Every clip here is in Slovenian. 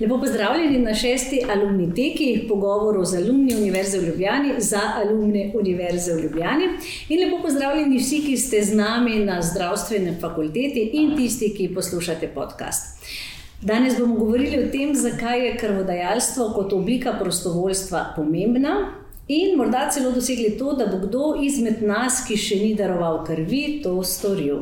Lepo pozdravljeni na šesti alumniteki, pogovoru z alumni Univerze v Ljubljani za alumne Univerze v Ljubljani. In lepo pozdravljeni vsi, ki ste z nami na zdravstveni fakulteti in tisti, ki poslušate podcast. Danes bomo govorili o tem, zakaj je krvodajalstvo kot oblika prostovoljstva pomembna. In morda celo dosegli to, da bo kdo izmed nas, ki še ni daroval krvi, to storil.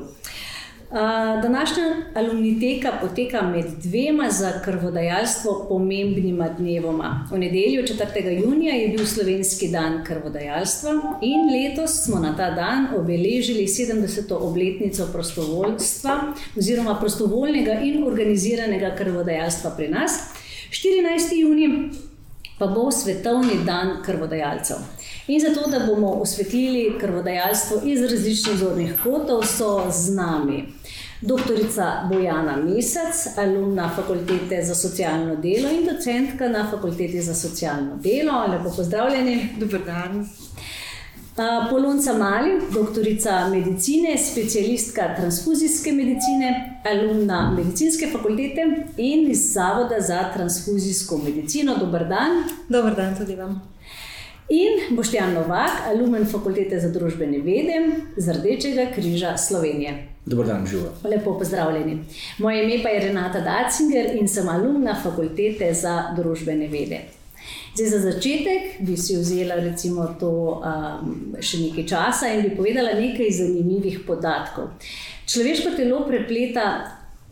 Današnja alumniteka poteka med dvema za krvodajalstvo pomembnima dnevoma. V nedeljo 4. junija je bil slovenski dan krvodajalstva in letos smo na ta dan obeležili 70. obletnico prostovoljstva oziroma prostovoljnega in organiziranega krvodajalstva pri nas. 14. junij pa bo svetovni dan krvodajalcev. In zato, da bomo osvetlili krvodajalstvo iz različnih zornih kotov, so z nami Doktorica Bojana Mesec, alumna fakultete za socialno delo in docentka na fakulteti za socialno delo. Lepo pozdravljeni. Dober dan. Polonca Mali, doktorica medicine, specialistka transfuzijske medicine, alumna medicinske fakultete in iz Zavoda za transfuzijsko medicino. Dober dan. Dober dan tudi vam. In Boštjan Novak, alumen fakultete za družbene vede z Rdečega križa Slovenije. Dobro dan, živo. Lepo pozdravljeni. Moje ime pa je Renata Dacinger in sem alumna fakultete za družbene vede. Zdaj, za začetek bi si vzela recimo to um, še nekaj časa in bi povedala nekaj zanimivih podatkov. Človeško telo prepleta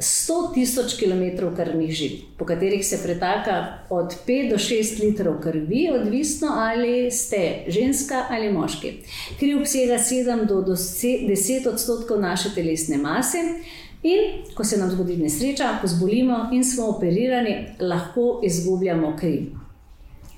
100 tisoč km krvnih žil, po katerih se pretaka od 5 do 6 litrov krvi, odvisno ali ste ženska ali moški. Kri obsega 7 do 10 odstotkov naše telesne mase. In ko se nam zgodi nesreča, ko zbolimo in smo operirani, lahko izgubljamo kri.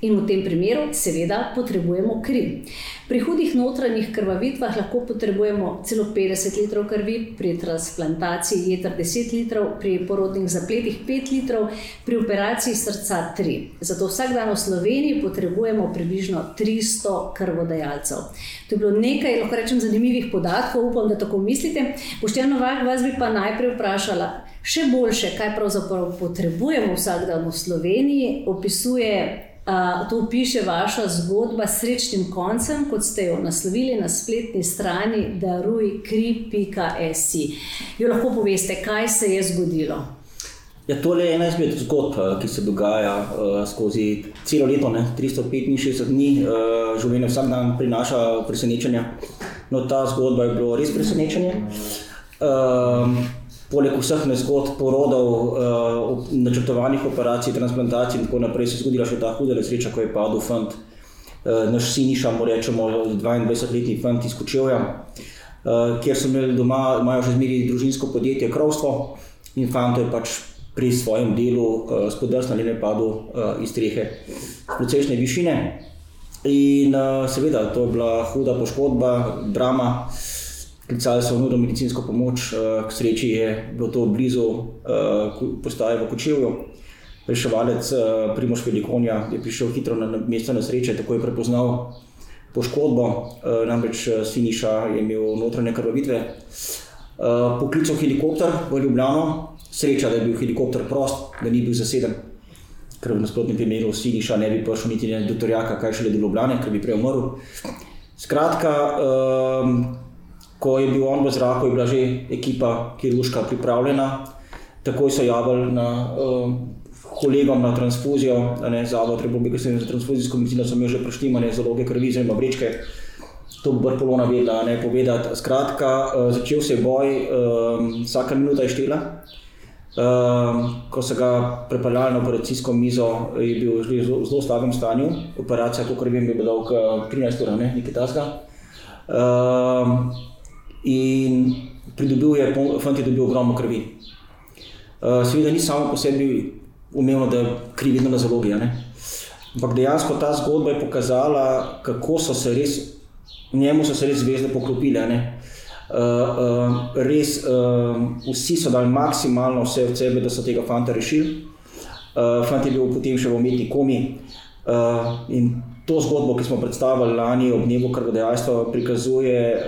In v tem primeru, seveda, potrebujemo kri. Pri hudih notranjih krvavitvah lahko potrebujemo celo 50 litrov krvi, pri transplantaciji jeter 10 litrov, pri porodnih zapletih 5 litrov, pri operaciji srca 3. Zato vsak dan v Sloveniji potrebujemo približno 300 krvodajalcev. To je bilo nekaj, lahko rečem, zanimivih podatkov, upam, da tako mislite. Pošteno vas bi pa najprej vprašala. Še boljše, kaj pravzaprav potrebujemo vsak dan v Sloveniji, opisuje Uh, to piše vaša zgodba s srečnim koncem, kot ste jo naslovili na spletni strani darujkri.si. Jo lahko poveste, kaj se je zgodilo? Ja, to je ena izmed zgodb, ki se dogaja uh, skozi celo leto, ne? 365 dni, uh, življenje vsak dan prinaša presenečenja. No, ta zgodba je bila res presenečenje. Uh, poleg vseh nezgod, porodov, uh, načrtovanih operacij, transplantacij in tako naprej, se je zgodila še ta huda nesreča, ko je padel fant, uh, naš siniša, rečemo, 22-letni fant iz Kočevja, uh, kjer so imeli doma, imajo že zmeri družinsko podjetje Krovstvo in fant je pač pri svojem delu uh, spodrsnil in je padel uh, iz strehe z precejšnje višine. In uh, seveda, to je bila huda poškodba, drama. Uh, klicali so nujno medicinsko pomoč, uh, k sreči je bilo to blizu uh, postaje v Kočevju. Reševalec uh, Primoš Velikonja je prišel hitro na mesto nesreče, tako je prepoznal poškodbo, namreč Siniša je imel notranje krvavitve. Poklical helikopter v Ljubljano, sreča, da je bil helikopter prost, da ni bil zaseden, ker v nasprotnem primeru Siniša ne bi prišel niti do Torjaka, kaj šele do Ljubljane, ker bi prej umrl. Skratka, uh, ko je bil on v zraku, je bila že ekipa kirurška pripravljena. Takoj so javili na uh, kolegom na transfuzijo, ne zavod Republike Slovenije za transfuzijsko medicino, so imeli že preštimane zaloge krvi, zelo vrečke. To bo Barcelona vedela, ne povedati. Skratka, uh, začel se je boj, uh, vsaka minuta je štela. Uh, ko so ga prepeljali na operacijsko mizo, je bil v zelo slabem stanju. Operacija, kot vem, je bila dolga 13 ur, ne, nekaj tasga. Uh, in pridobil je, fant je dobil ogromno krvi. Uh, seveda ni samo po sebi umevno, da kri vedno na zalogi. Ampak dejansko ta zgodba je pokazala, kako so se res, njemu so se res zvezde poklopile. Uh, uh, res, uh, vsi so dali maksimalno vse od sebe, da so tega fanta rešili. Uh, fant je bil potem še v umetni komi. Uh, in to zgodbo, ki smo predstavili lani ob dnevu krvodajalstva, prikazuje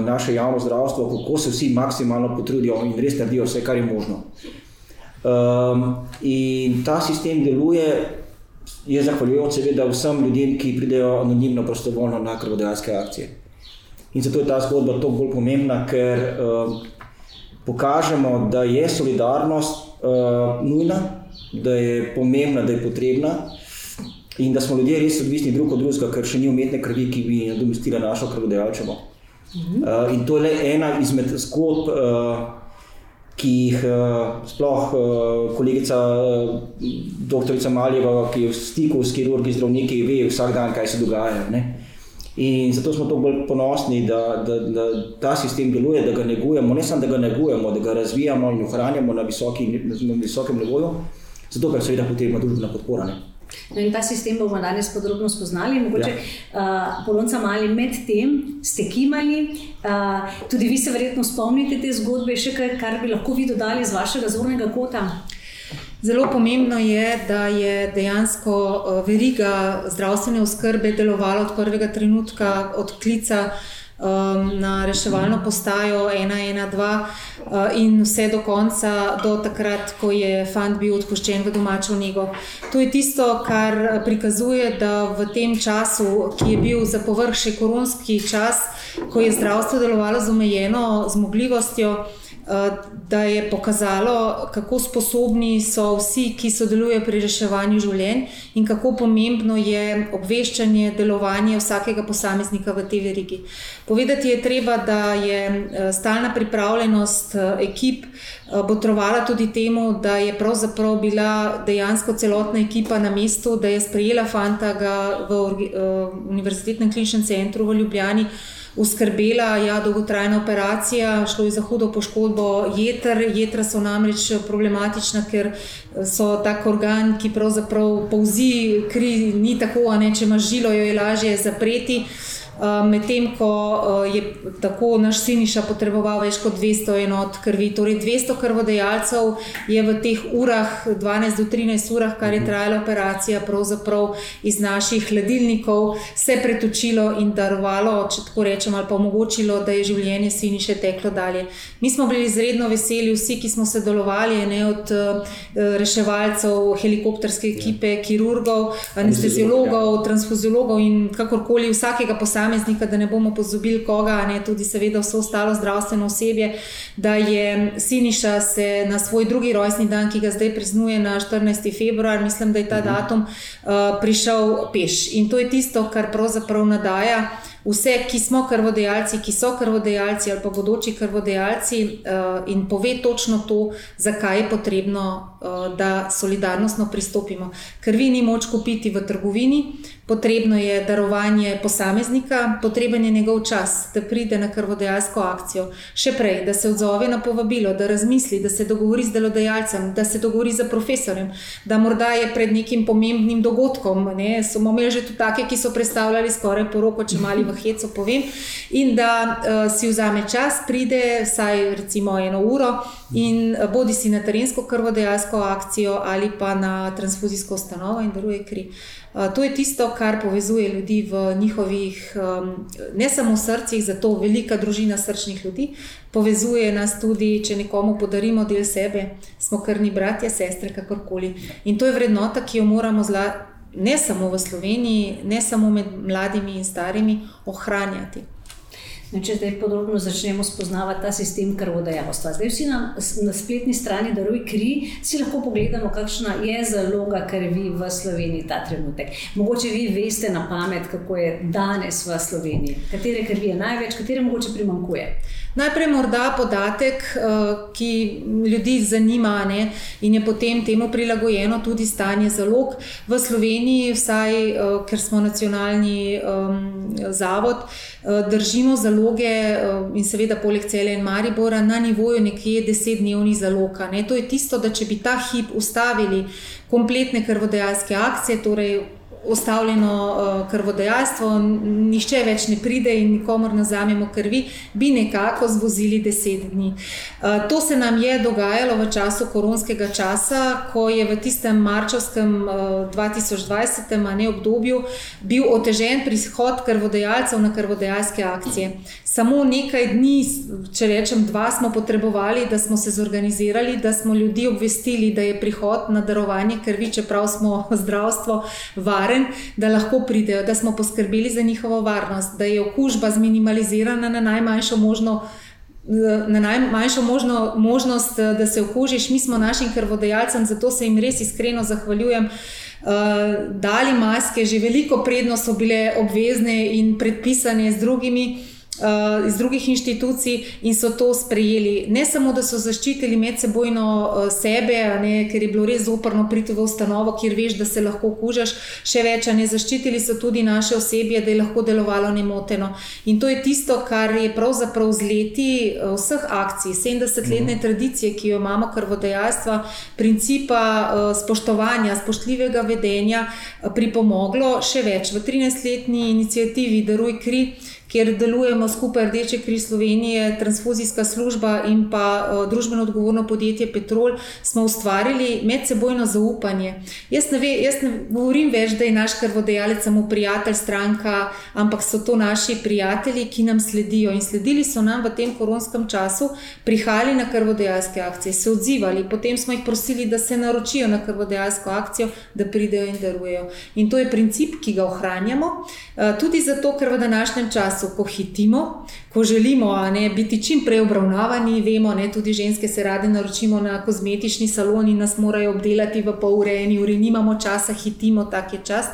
naše javno zdravstvo, kako se vsi maksimalno potrudijo in res naredijo vse, kar je možno. Um, in ta sistem deluje, je zahvaljujoč seveda vsem ljudem, ki pridejo anonimno, prostovoljno na krvodajalske akcije. In zato je ta zgodba toliko bolj pomembna, ker um, pokažemo, da je solidarnost uh, nujna, da je pomembna, da je potrebna. In da smo ljudje res odvisni drug od drugega, ker še ni umetne krvi, ki bi nadomestila našo krvodajalčevo. Uh, in to je le ena izmed zgodb, uh, ki jih uh, sploh uh, kolegica uh, dr. Maljeva, ki je v stiku s kirurgi, zdravniki, ve vsak dan, kaj se dogaja. Ne? In zato smo tako bolj ponosni, da, da, da ta sistem deluje, da ga negujemo, ne samo da ga negujemo, da ga razvijamo in ohranjamo na, visoki, na visokem nivoju, zato pa je seveda potrebna družbena podpora. Ne? No in ta sistem bomo danes podrobno spoznali. Mogoče ja. uh, polonca mali med tem ste kimali. Uh, tudi vi se verjetno spomnite te zgodbe, še kaj, kar bi lahko vi dodali z vašega zornega kota. Zelo pomembno je, da je dejansko veriga zdravstvene oskrbe delovala od prvega trenutka, od klica um, na reševalno postajo 112 uh, in vse do konca, do takrat, ko je fant bil odpuščen v domačo nego. To je tisto, kar prikazuje, da v tem času, ki je bil za povrh še koronski čas, ko je zdravstvo delovalo z omejeno zmogljivostjo. Eh, da je pokazalo, kako sposobni so vsi, ki sodelujejo pri reševanju življenj, in kako pomembno je obveščanje, delovanje vsakega posameznika v tej verigi. Povedati je treba, da je eh, stalna pripravljenost eh, ekip potrovala tudi temu, da je pravzaprav bila dejansko celotna ekipa na mestu, da je sprejela fanta v Univerzitetnem kliničnem centru v Ljubljani uskrbela ja, dolgotrajna operacija, šlo je za hudo poškodbo jeter. Jetra so namreč problematična, ker so tak organ, ki pravzaprav povzi kri, ni tako, a ne če imaš žilo, jo je lažje zapreti. Eh, medtem ko eh, je tako naš Siniša potreboval več kot 200 enot krvi. Torej, 200 krvodajalcev je v teh urah, 12 do 13 urah, kar je trajala operacija, pravzaprav iz naših hladilnikov se pretočilo in darovalo, če tako rečem, ali pa omogočilo, da je življenje Siniše teklo dalje. Mi smo bili izredno veseli, vsi, ki smo sodelovali, ne od uh, reševalcev, helikopterske ekipe, kirurgov, anesteziologov, transfuziologov in kakorkoli vsakega posameznika posameznika, da ne bomo pozabili koga, ne tudi seveda vso ostalo zdravstveno osebje, da je Siniša se na svoj drugi rojstni dan, ki ga zdaj praznuje na 14. februar, mislim, da je ta mhm. datum uh, prišel peš. In to je tisto, kar pravzaprav nadaja vse, ki smo krvodajalci, ki so krvodajalci ali pa bodoči krvodajalci, uh, in pove točno to, zakaj je potrebno, uh, da solidarnostno pristopimo. Krvi ni moč kupiti v trgovini, potrebno je darovanje posameznika, potreben je njegov čas, da pride na krvodajalsko akcijo. Še prej, da se odzove na povabilo, da razmisli, da se dogovori z delodajalcem, da se dogovori z profesorjem, da morda je pred nekim pomembnim dogodkom. Ne? Smo imeli že tudi take, ki so predstavljali skoraj poroko, če mali v hecu povem, in da uh, si vzame čas, pride vsaj recimo eno uro in uh, bodi si na terensko krvodajalsko akcijo ali pa na transfuzijsko ustanovo in daruje kri. Uh, to je tisto, kar povezuje ljudi v njihovih, um, ne samo srcih, zato velika družina srčnih ljudi, povezuje nas tudi, če nekomu podarimo del sebe, smo krni bratje, sestre, kakorkoli. In to je vrednota, ki jo moramo zla, ne samo v Sloveniji, ne samo med mladimi in starimi, ohranjati. No, če zdaj podrobno začnemo spoznavati ta sistem krvodajalstva. Zdaj, vsi na, na spletni strani Daruj kri, si lahko pogledamo, kakšna je zaloga krvi v Sloveniji ta trenutek. Mogoče vi veste na pamet, kako je danes v Sloveniji, katere krvi je največ, katere mogoče primankuje. Najprej morda podatek, eh, ki ljudi zanima ne, in je potem temu prilagojeno tudi stanje zalog. V Sloveniji, vsaj eh, ker smo nacionalni um, zavod, eh, držimo zaloge in seveda poleg cele in Maribora na nivoju nekje desetdnevnih zalog. To je tisto, da če bi ta hip ustavili kompletne krvodajalske akcije, torej ustavljeno uh, krvodajalstvo, nišče več ne pride in nikomor ne vzamemo krvi, bi nekako zvozili deset dni. Uh, to se nam je dogajalo v času koronskega časa, ko je v tistem marčovskem uh, 2020 ne, obdobju bil otežen prihod krvodajalcev na krvodajalske akcije. Samo nekaj dni, če rečem dva, smo potrebovali, da smo se zorganizirali, da smo ljudi obvestili, da je prihod na darovanje krvi, čeprav smo zdravstvo varen, da lahko pridejo, da smo poskrbeli za njihovo varnost, da je okužba zminimalizirana na najmanjšo možno. Na najmanjšo možno, možnost, da se okužiš, mi smo našim krvodajalcem, zato se jim res iskreno zahvaljujem. Uh, dali maske, že veliko prednost so bile obvezne in predpisane z drugimi uh, iz drugih inštitucij in so to sprejeli. Ne samo, da so zaščitili medsebojno uh, sebe, ne, ker je bilo res zoprno priti v ustanovo, kjer veš, da se lahko okužaš, še več, ne zaščitili so tudi naše osebje, da je lahko delovalo nemoteno. In to je tisto, kar je pravzaprav z leti uh, vseh akcij, 70-letne mhm. tradicije, ki jo imamo, krvodajalstva, principa spoštovanja, spoštljivega vedenja, pripomoglo še več. V 13-letni inicijativi Daruj kri kjer delujemo skupaj Rdeče križ Slovenije, transfuzijska služba in pa uh, družbeno odgovorno podjetje Petrol, smo ustvarili medsebojno zaupanje. Jaz ne, ve, jaz ne govorim več, da je naš krvodajalec samo prijatelj, stranka, ampak so to naši prijatelji, ki nam sledijo in sledili so nam v tem koronskem času, prihajali na krvodajalske akcije, se odzivali, potem smo jih prosili, da se naročijo na krvodajalsko akcijo, da pridejo in darujejo. In to je princip, ki ga ohranjamo, uh, tudi zato, ker v današnjem času času, ko hitimo, ko želimo ne, biti čim prej obravnavani, vemo, da tudi ženske se rade naročimo na kozmetični salon in nas morajo obdelati v pol ure, eni uri, nimamo časa, hitimo, tak je čas.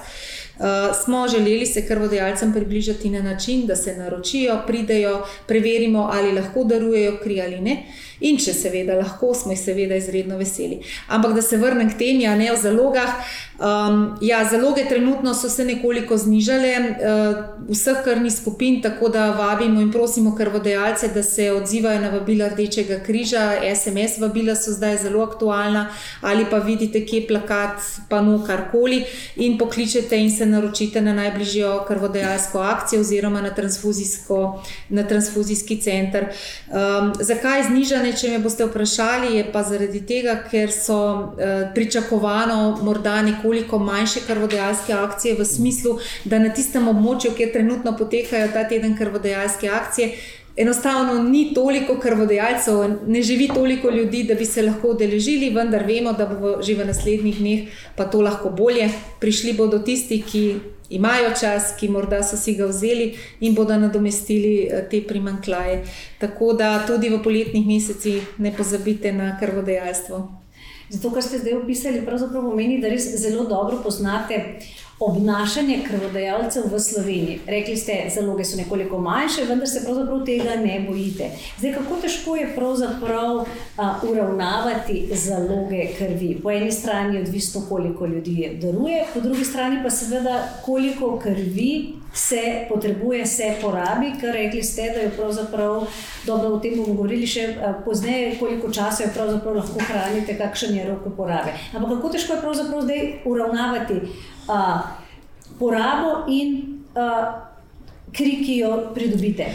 Uh, smo želeli se krvodajalcem približati na način, da se naročijo, pridejo, preverimo, ali lahko darujejo kri ali ne. In če seveda lahko, smo jih seveda izredno veseli. Ampak da se vrnem k temi, a ne o zalogah. Um, ja, zaloge trenutno so se nekoliko znižale, uh, vseh krvnih skupin, tako da vabimo in prosimo krvodajalce, da se odzivajo na vabila Rdečega križa. SMS vabila so zdaj zelo aktualna, ali pa vidite, kje je plakat, pa no karkoli, in pokličete in se naročite na najbližjo krvodajalsko akcijo oziroma na, transfuzijski center. Um, zakaj znižane, če me boste vprašali, je pa zaradi tega, ker so uh, pričakovano morda nekoliko manjše krvodajalske akcije, v smislu, da na tistem območju, kjer trenutno potekajo ta teden krvodajalske akcije, enostavno ni toliko krvodajalcev, ne živi toliko ljudi, da bi se lahko udeležili, vendar vemo, da bo že v naslednjih dneh pa to lahko bolje. Prišli bodo tisti, ki. Imajo čas, ki morda so si ga vzeli in bodo nadomestili eh, te primankljaje. Tako da tudi v poletnih mesecih ne pozabite na krvodajalstvo. Zato, kar ste zdaj opisali, pravzaprav pomeni, da res zelo dobro poznate obnašanje krvodajalcev v Sloveniji. Rekli ste, zaloge so nekoliko manjše, vendar se pravzaprav tega ne bojite. Zdaj, kako težko je pravzaprav a, uravnavati zaloge krvi? Po eni strani je odvisno, koliko ljudi daruje, po drugi strani pa seveda, koliko krvi se potrebuje, se porabi, kar rekli ste, da je pravzaprav dobro, o tem bomo govorili še pozneje, koliko časa je pravzaprav lahko hranite, kakšen je rok uporabe. Ampak kako težko je pravzaprav zdaj uravnavati a, porabo in a, kri, ki jo pridobite.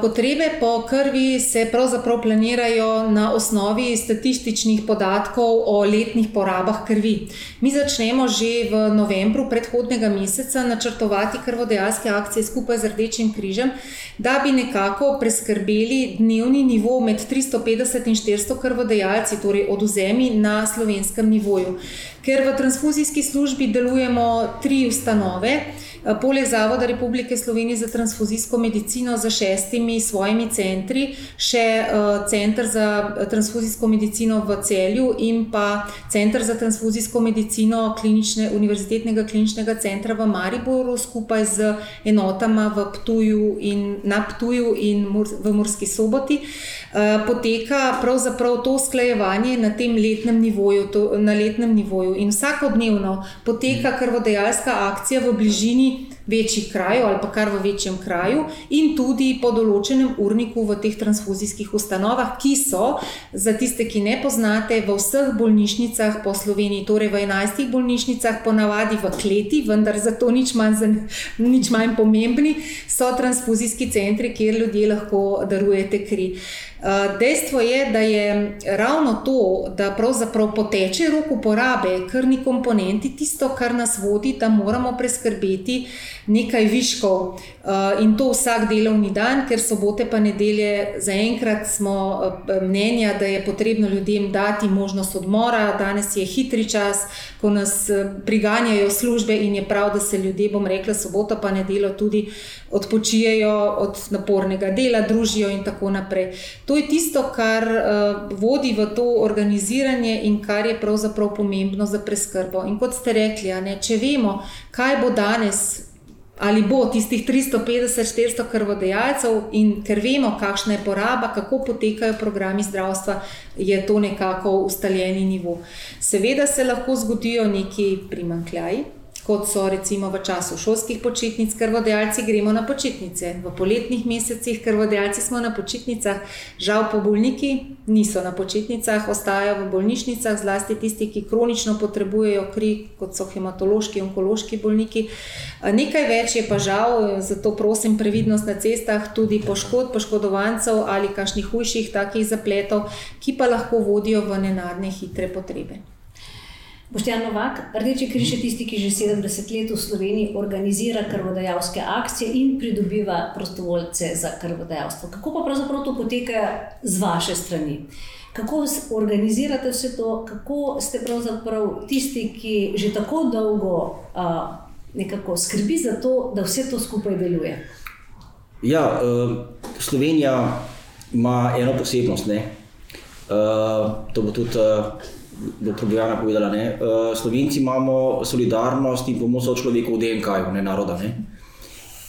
Potrebe po krvi se pravzaprav planirajo na osnovi statističnih podatkov o letnih porabah krvi. Mi začnemo že v novembru predhodnega meseca načrtovati krvodajalske akcije skupaj z Rdečim križem, da bi nekako preskrbeli dnevni nivo med 350 in 400 krvodajalci, torej oduzemi na slovenskem nivoju. Ker v transfuzijski službi delujemo tri ustanove, Eh, poleg Zavoda Republike Slovenije za transfuzijsko medicino za šestimi svojimi centri, še eh, Center za transfuzijsko medicino v Celju in pa Center za transfuzijsko medicino klinične, Univerzitetnega kliničnega centra v Mariboru skupaj z enotama v Ptuju in na Ptuju in v Murski soboti. Eh, poteka pravzaprav to usklajevanje na tem letnem nivoju, to, na letnem nivoju in vsakodnevno poteka krvodajalska akcija v bližini večjih krajev ali pa kar v večjem kraju, in tudi po določenem urniku v teh transfuzijskih ustanovah, ki so za tiste, ki ne poznate, v vseh bolnišnicah po Sloveniji, torej v 11 bolnišnicah, ponavadi v kleti, vendar zato nič manj, nič manj pomembni, so transfuzijski centri, kjer ljudje lahko darujete kri. Eh, dejstvo je, da je ravno to, da pravzaprav poteče rok uporabe krvni komponenti, tisto, kar nas vodi, da moramo preskrbeti nekaj viškov eh, in to vsak delovni dan, ker sobote pa nedelje zaenkrat smo eh, mnenja, da je potrebno ljudem dati možnost odmora. Danes je hitri čas, ko nas priganjajo službe in je prav, da se ljudje, bom rekla, soboto pa nedeljo tudi odpočijejo od napornega dela, družijo in tako naprej. To je tisto, kar uh, vodi v to organiziranje in kar je pravzaprav pomembno za preskrbo. In kot ste rekli, ne, če vemo, kaj bo danes. Ali bo tistih 350-400 krvodajalcev, in ker vemo, kakšna je poraba, kako potekajo programi zdravstva, je to nekako ustaljeni nivo. Seveda se lahko zgodijo neki primankljaji, kot so recimo v času šolskih počitnic, krvodajalci gremo na počitnice, v poletnih mesecih krvodajalci smo na počitnicah, žal pa bolniki niso na počitnicah, ostajajo v bolnišnicah, zlasti tisti, ki kronično potrebujejo kri, kot so hematološki onkološki bolniki. Nekaj več je pa žal, zato prosim previdnost na cestah, tudi poškod, poškodovancev ali kakšnih hujših takih zapletov, ki pa lahko vodijo v nenadne hitre potrebe. Boštjan Novak, Rdeči križ je tisti, ki že 70 let v Sloveniji organizira krvodajalske akcije in pridobiva prostovoljce za krvodajalstvo. Kako pa pravzaprav to poteka z vaše strani? Kako organizirate vse to, kako ste pravzaprav tisti, ki že tako dolgo uh, nekako skrbi za to, da vse to skupaj deluje? Ja, uh, Slovenija ima eno posebnost. Uh, to bo tudi. Uh, bo Probojana povedala, da uh, Slovenci imamo solidarnost in pomoč človeku v DNK, ne naroda. Ne?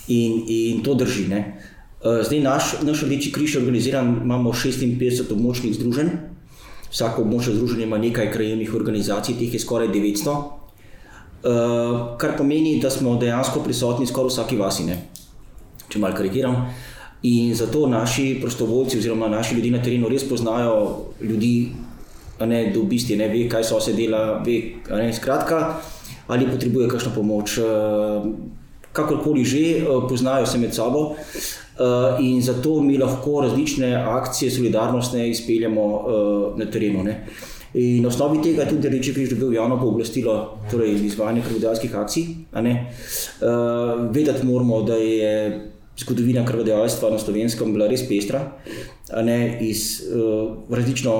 In, in to drži. Ne? Uh, zdaj naš, naš Rdeči križ je organiziran, imamo 56 območnih združenj, vsako območje združenja ima nekaj krajevnih organizacij, teh je skoraj 900, uh, eh, kar pomeni, da smo dejansko prisotni skoraj v vsaki vasi, ne? če malo karikiram. In zato naši prostovoljci, oziroma naši ljudje na terenu, res poznajo ljudi, ne, da v bistvu ne ve, kaj so se dela, ve, ne, skratka, ali potrebuje kakšno pomoč. Eh, kakorkoli že, eh, poznajo se med sabo eh, in zato mi lahko različne akcije solidarnostne izpeljamo na terenu. Ne. In na osnovi tega je tudi Reči Križ dobil javno pooblastilo, torej izvajanje krvodajalskih akcij. Uh, vedeti moramo, da je zgodovina krvodajalstva na slovenskem bila res pestra, ne, iz, uh, različno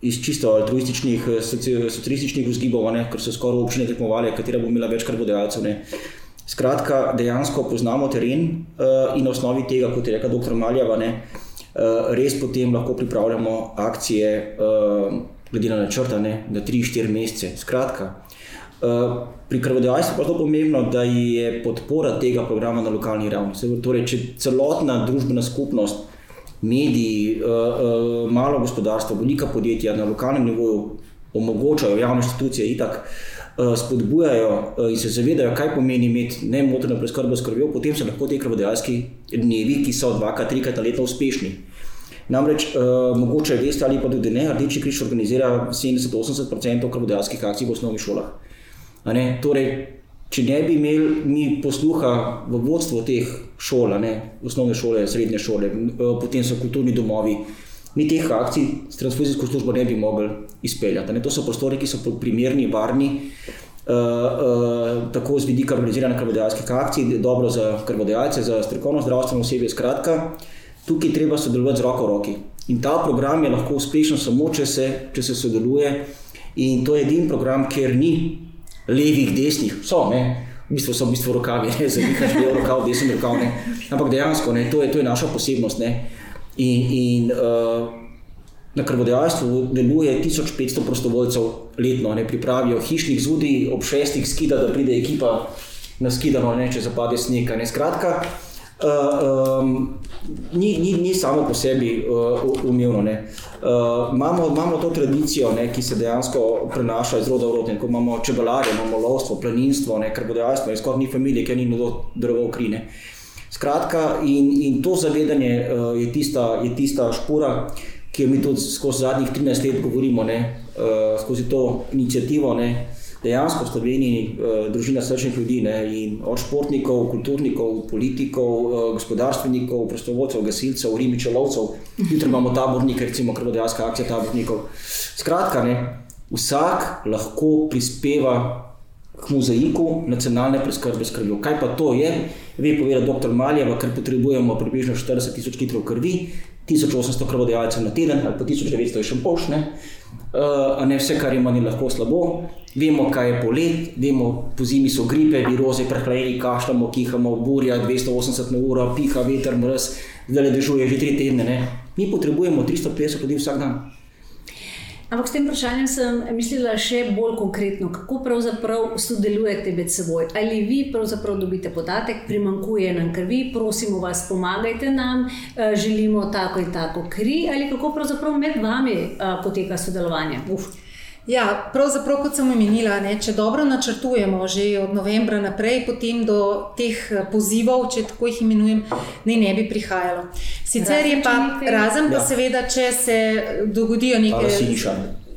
iz čisto altruističnih, eh, socialističnih vzgibov, ker so skoraj občine tekmovali, katera bo imela več krvodajalcev. Skratka, dejansko poznamo teren uh, in na osnovi tega, kot je rekel dr. Maljava, ne, uh, res potem lahko pripravljamo akcije, uh, glede na načrtane, na 3-4 mesece. Skratka, pri krvodajalstvu pa je zelo pomembno, da je podpora tega programa na lokalni ravni. Torej, če celotna družbena skupnost mediji, uh, uh, malo gospodarstvo, velika podjetja na lokalnem nivoju omogočajo, javne institucije in tako uh, spodbujajo in se zavedajo, kaj pomeni imeti nemoteno preskrbo s krvjo, potem se lahko te krvodajalski dnevi, ki so dvakrat, trikrat na leto uspešni. Namreč, uh, mogoče veste ali pa tudi ne, Rdeči križ organizira 70-80% krvodajalskih akcij v osnovnih šolah. Torej, če ne bi imeli mi posluha v vodstvu teh šol, ne, osnovne šole, srednje šole, potem so kulturni domovi, mi teh akcij s transfuzijsko službo ne bi mogli izpeljati. Ne. To so prostori, ki so primerni, varni. Uh, uh, tako z vidika organiziranja krvodajalskih akcij, dobro za krvodajalce, za strokovno zdravstveno osebje. Skratka, tukaj treba sodelovati z roko v roki. In ta program je lahko uspešen samo, če se, če se sodeluje. In to je edini program, kjer ni levih, desnih, so, ne. v bistvu so v bistvu rokavi, ne zavihaš levo rokav, desni rokav. Ne. Ampak dejansko ne, to, je, to je naša posebnost. Ne. In, in uh, na krvodajalstvu deluje 1500 prostovoljcev letno, ne pripravijo hišnih zudi ob šestih skida, da pride ekipa na skidano, ne, če zapade sneg. Skratka, Uh, um, ni, ni, ni samo po sebi uh, umevno. Uh, imamo, imamo to tradicijo, ne, ki se dejansko prenaša iz roda v rod. Ko imamo čebelarje, imamo lovstvo, planinstvo, kar bo dejansko, skoraj ni familije, ker ni nekdo drevo krine. Skratka, in, in to zavedanje uh, je, tista, je tista špora, ki jo mi tudi skozi zadnjih 13 let govorimo, ne, uh, skozi to inicijativo. Ne, dejansko v Sloveniji uh, družina srčnih ljudi, ne, od športnikov, kulturnikov, politikov, uh, gospodarstvenikov, prostovoljcev, gasilcev, rimičev, lovcev, jutri imamo tabornike, recimo krvodajalska akcija tabornikov. Skratka, ne, vsak lahko prispeva. K mozaiku nacionalne preskrbe s krvjo. Kaj pa to je? Ve povedati dr. Maljeva, ker potrebujemo približno 40 tisoč litrov krvi, 1800 krvodajalcev na teden ali pa 1900 je še pošne, uh, a ne vse, kar je manj lahko slabo. Vemo, kaj je polet, vemo, po zimi so gripe, viroze, prehlajeni, kašljamo, kihamo, burja, 280 na uro, piha, veter, mrz, zdaj le dežuje že tri tedne. Ne? Mi potrebujemo 350 ljudi vsak dan. Ampak s tem vprašanjem sem mislila še bolj konkretno, kako pravzaprav sodelujete med seboj. Ali vi pravzaprav dobite podatek, primankuje nam krvi, prosimo vas, pomagajte nam, eh, želimo tako in tako kri, ali kako pravzaprav med vami eh, poteka sodelovanje. Uf. Ja, pravzaprav, kot sem omenila, ne, če dobro načrtujemo, že od novembra naprej, potem do teh eh, pozivov, če tako jih imenujem, ne, ne bi prihajalo. Sicer je pa, razen pa ja. seveda, če se dogodijo neke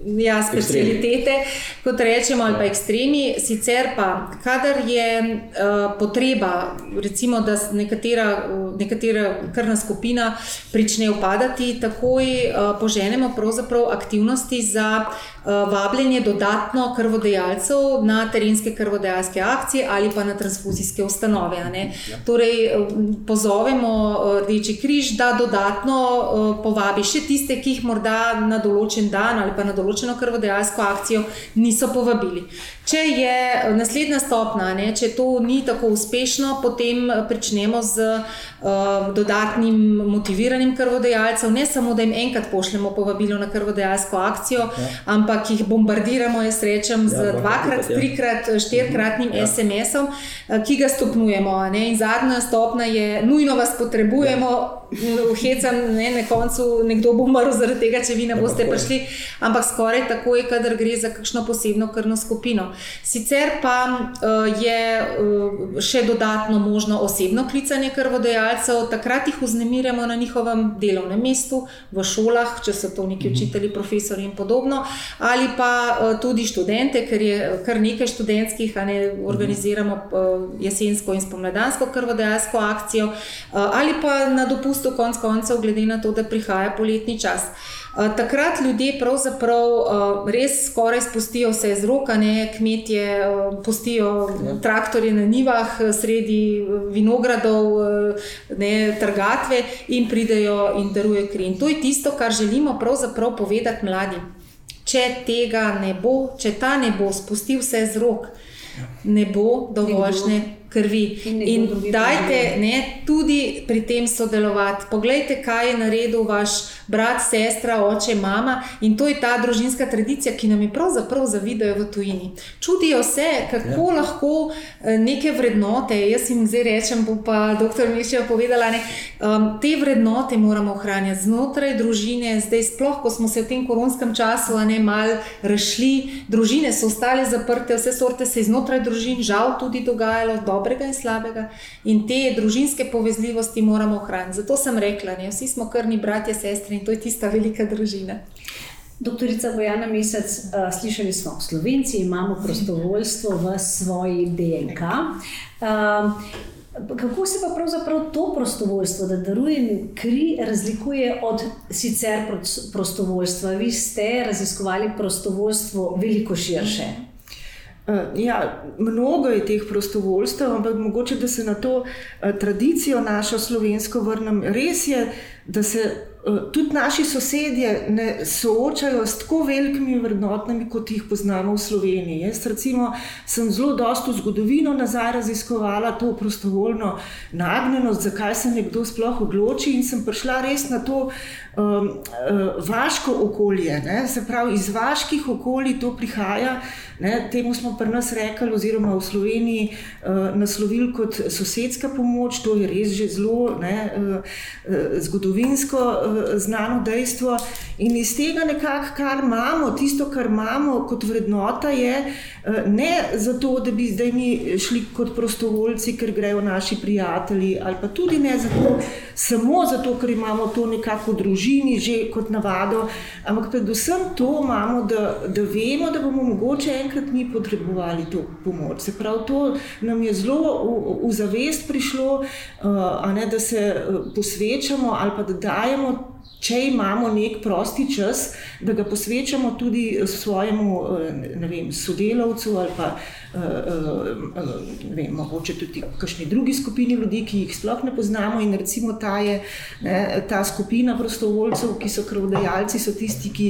ja, specialitete, kot rečemo, ali pa ekstremi. Sicer pa, kadar je uh, potreba, recimo, da nekatera, nekatera krvna skupina prične upadati, takoj uh, poženemo aktivnosti za uh, vabljenje dodatno krvodajalcev na terenske krvodajalske akcije ali pa na transfuzijske ustanove. Ja. Torej, pozovemo Rdeči križ, da dodatno uh, povabi še tiste, ki jih morda na določen dan ali pa na določen določeno krvodajalsko akcijo, niso povabili. Če je eh, naslednja stopna, ne, če to ni tako uspešno, potem eh, pričnemo z uh, dodatnim motiviranjem krvodajalcev. Ne samo, da jim enkrat pošljemo povabilo na krvodajalsko akcijo, ja. ampak jih bombardiramo, jaz rečem, z ja, dvakrat, ja. trikrat, štirikratnim ja. SMS-om, ki ga stopnjujemo. Ne. In zadnja stopna je, nujno vas potrebujemo, ja. hecam, ne, na koncu nekdo bo umrl zaradi tega, če vi ne ja, boste prišli, ampak skoraj tako je, kadar gre za kakšno posebno krvno skupino. Sicer pa uh, je uh, še dodatno možno osebno klicanje krvodajalcev, takrat jih vznemirjamo na njihovem delovnem mestu, v šolah, če so to neki mhm. učitelji, profesori in podobno, ali pa uh, tudi študente, ker je kar nekaj študentskih, ne organiziramo uh, jesensko in spomladansko krvodajalsko akcijo, uh, ali pa na dopustu, konc koncev, glede na to, da prihaja poletni čas. Eh, takrat ljudje pravzaprav uh, res skoraj spustijo vse iz roka, ne kmetje, uh, pustijo ja. traktorje na nivah, sredi vinogradov, ne trgatve in pridejo in darujejo kri. In to je tisto, kar želimo pravzaprav povedati mladim. Če tega ne bo, če ta ne bo spustil vse z rok, ne bo dovoljšne krvi. In, in dajte ne, tudi pri tem sodelovati. Poglejte, kaj je naredil vaš brat, sestra, oče, mama. In to je ta družinska tradicija, ki nam je pravzaprav zavidajo v tujini. Čudijo se, kako ja. lahko eh, neke vrednote, jaz jim zdaj rečem, bo pa doktor Mišel povedala, ne, um, te vrednote moramo ohranjati znotraj družine. Zdaj, sploh, ko smo se v tem koronskem času ne mal rešili, družine so ostale zaprte, vse sorte se je znotraj družin žal tudi dogajalo. Dobro dobrega in slabega, in te družinske povezljivosti moramo ohraniti. Zato sem rekla, da vsi smo krni bratje, sestre in to je tista velika družina. Doktorica Bojana Mesec, uh, slišali smo, Slovenci imamo prostovoljstvo v svoji DNK. Uh, kako se pa pravzaprav to prostovoljstvo, da darujem kri, razlikuje od sicer prostovoljstva? Vi ste raziskovali prostovoljstvo veliko širše. Uh, ja, mnogo je teh prostovoljstev, ampak mogoče da se na to uh, tradicijo našo slovensko vrnem. Res je, da se tudi naši sosedje ne soočajo s tako velikimi vrednotami, kot jih poznamo v Sloveniji. Jaz, recimo, sem zelo dosto v zgodovino nazaj raziskovala to prostovoljno nagnjenost, zakaj se nekdo sploh odloči, in sem prišla res na to um, uh, vaško okolje. Ne? Se pravi, iz vaških okolij to prihaja. Ne, temu smo pri nas rekli, oziroma v Sloveniji uh, naslovili kot sosedska pomoč, to je res že zelo ne, uh, zgodovinsko uh, znano dejstvo. In iz tega nekako, kar imamo, tisto, kar imamo kot vrednota, je uh, ne zato, da bi zdaj mi šli kot prostovoljci, ker grejo naši prijatelji, ali pa tudi ne zato, samo zato, ker imamo to nekako v družini, že kot navado, ampak predvsem to imamo, da, da vemo, da bomo mogoče enkrat mi potrebovali to pomoč. Se pravi, to nam je zelo v, v zavest prišlo, uh, ne, da se uh, posvečamo ali pa da dajemo. Če imamo nek prosti čas, da ga posvečamo tudi svojemu vem, sodelavcu ali pa vem, mogoče tudi kakšni drugi skupini ljudi, ki jih sploh ne poznamo. In recimo ta je ne, ta skupina prostovoljcev, ki so krvodajalci, so tisti, ki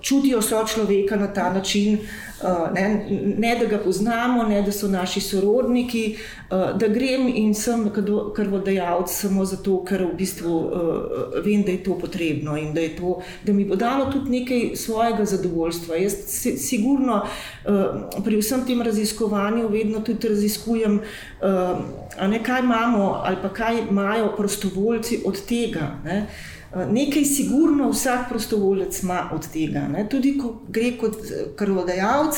čutijo so človeka na ta način. Ne, ne, da ga poznamo, ne, da so naši sorodniki, da grem in sem krvodajalec samo zato, ker v bistvu vem, da je to potrebno in da, to, da mi bo dalo tudi nekaj svojega zadovoljstva. Jaz se, sigurno uh, pri vsem tem raziskovanju vedno tudi raziskujem, uh, ne, kaj imamo ali pa kaj imajo prostovoljci od tega. Ne. Eh, nekaj sigurno vsak prostovoljec ima od tega. Ne? Tudi ko gre kot krvodajalec,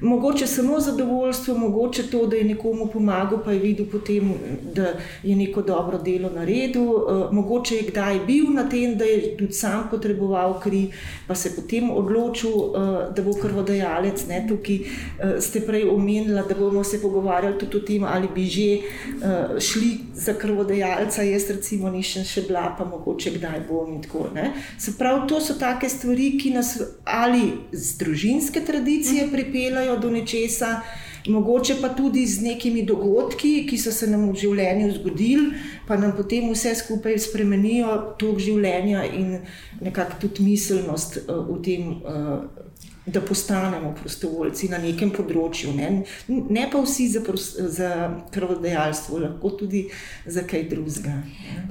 mogoče samo zadovoljstvo, mogoče to, da je nekomu pomagal, pa je videl potem, da je neko dobro delo naredil, uh, mogoče je kdaj bil na tem, da je tudi sam potreboval kri, pa se potem odločil, uh, da bo krvodajalec. Ne, tukaj uh, ste prej omenili, da bomo se pogovarjali tudi o tem, ali bi že šli za krvodajalca. Jaz, recimo, nisem še bila, pa mogoče kdaj bom in tako naprej. Se pravi, to so take stvari, ki nas ali z družinske tradicije pripeljajo prihajajo do nečesa, mogoče pa tudi z nekimi dogodki, ki so se nam v življenju zgodili, pa nam potem vse skupaj spremenijo tok življenja in nekako tudi miselnost uh, v tem. Uh, Da postanemo prostovoljci na nekem področju, ne, ne pa vsi za, za krvodajalstvo, lahko tudi za kaj drugega.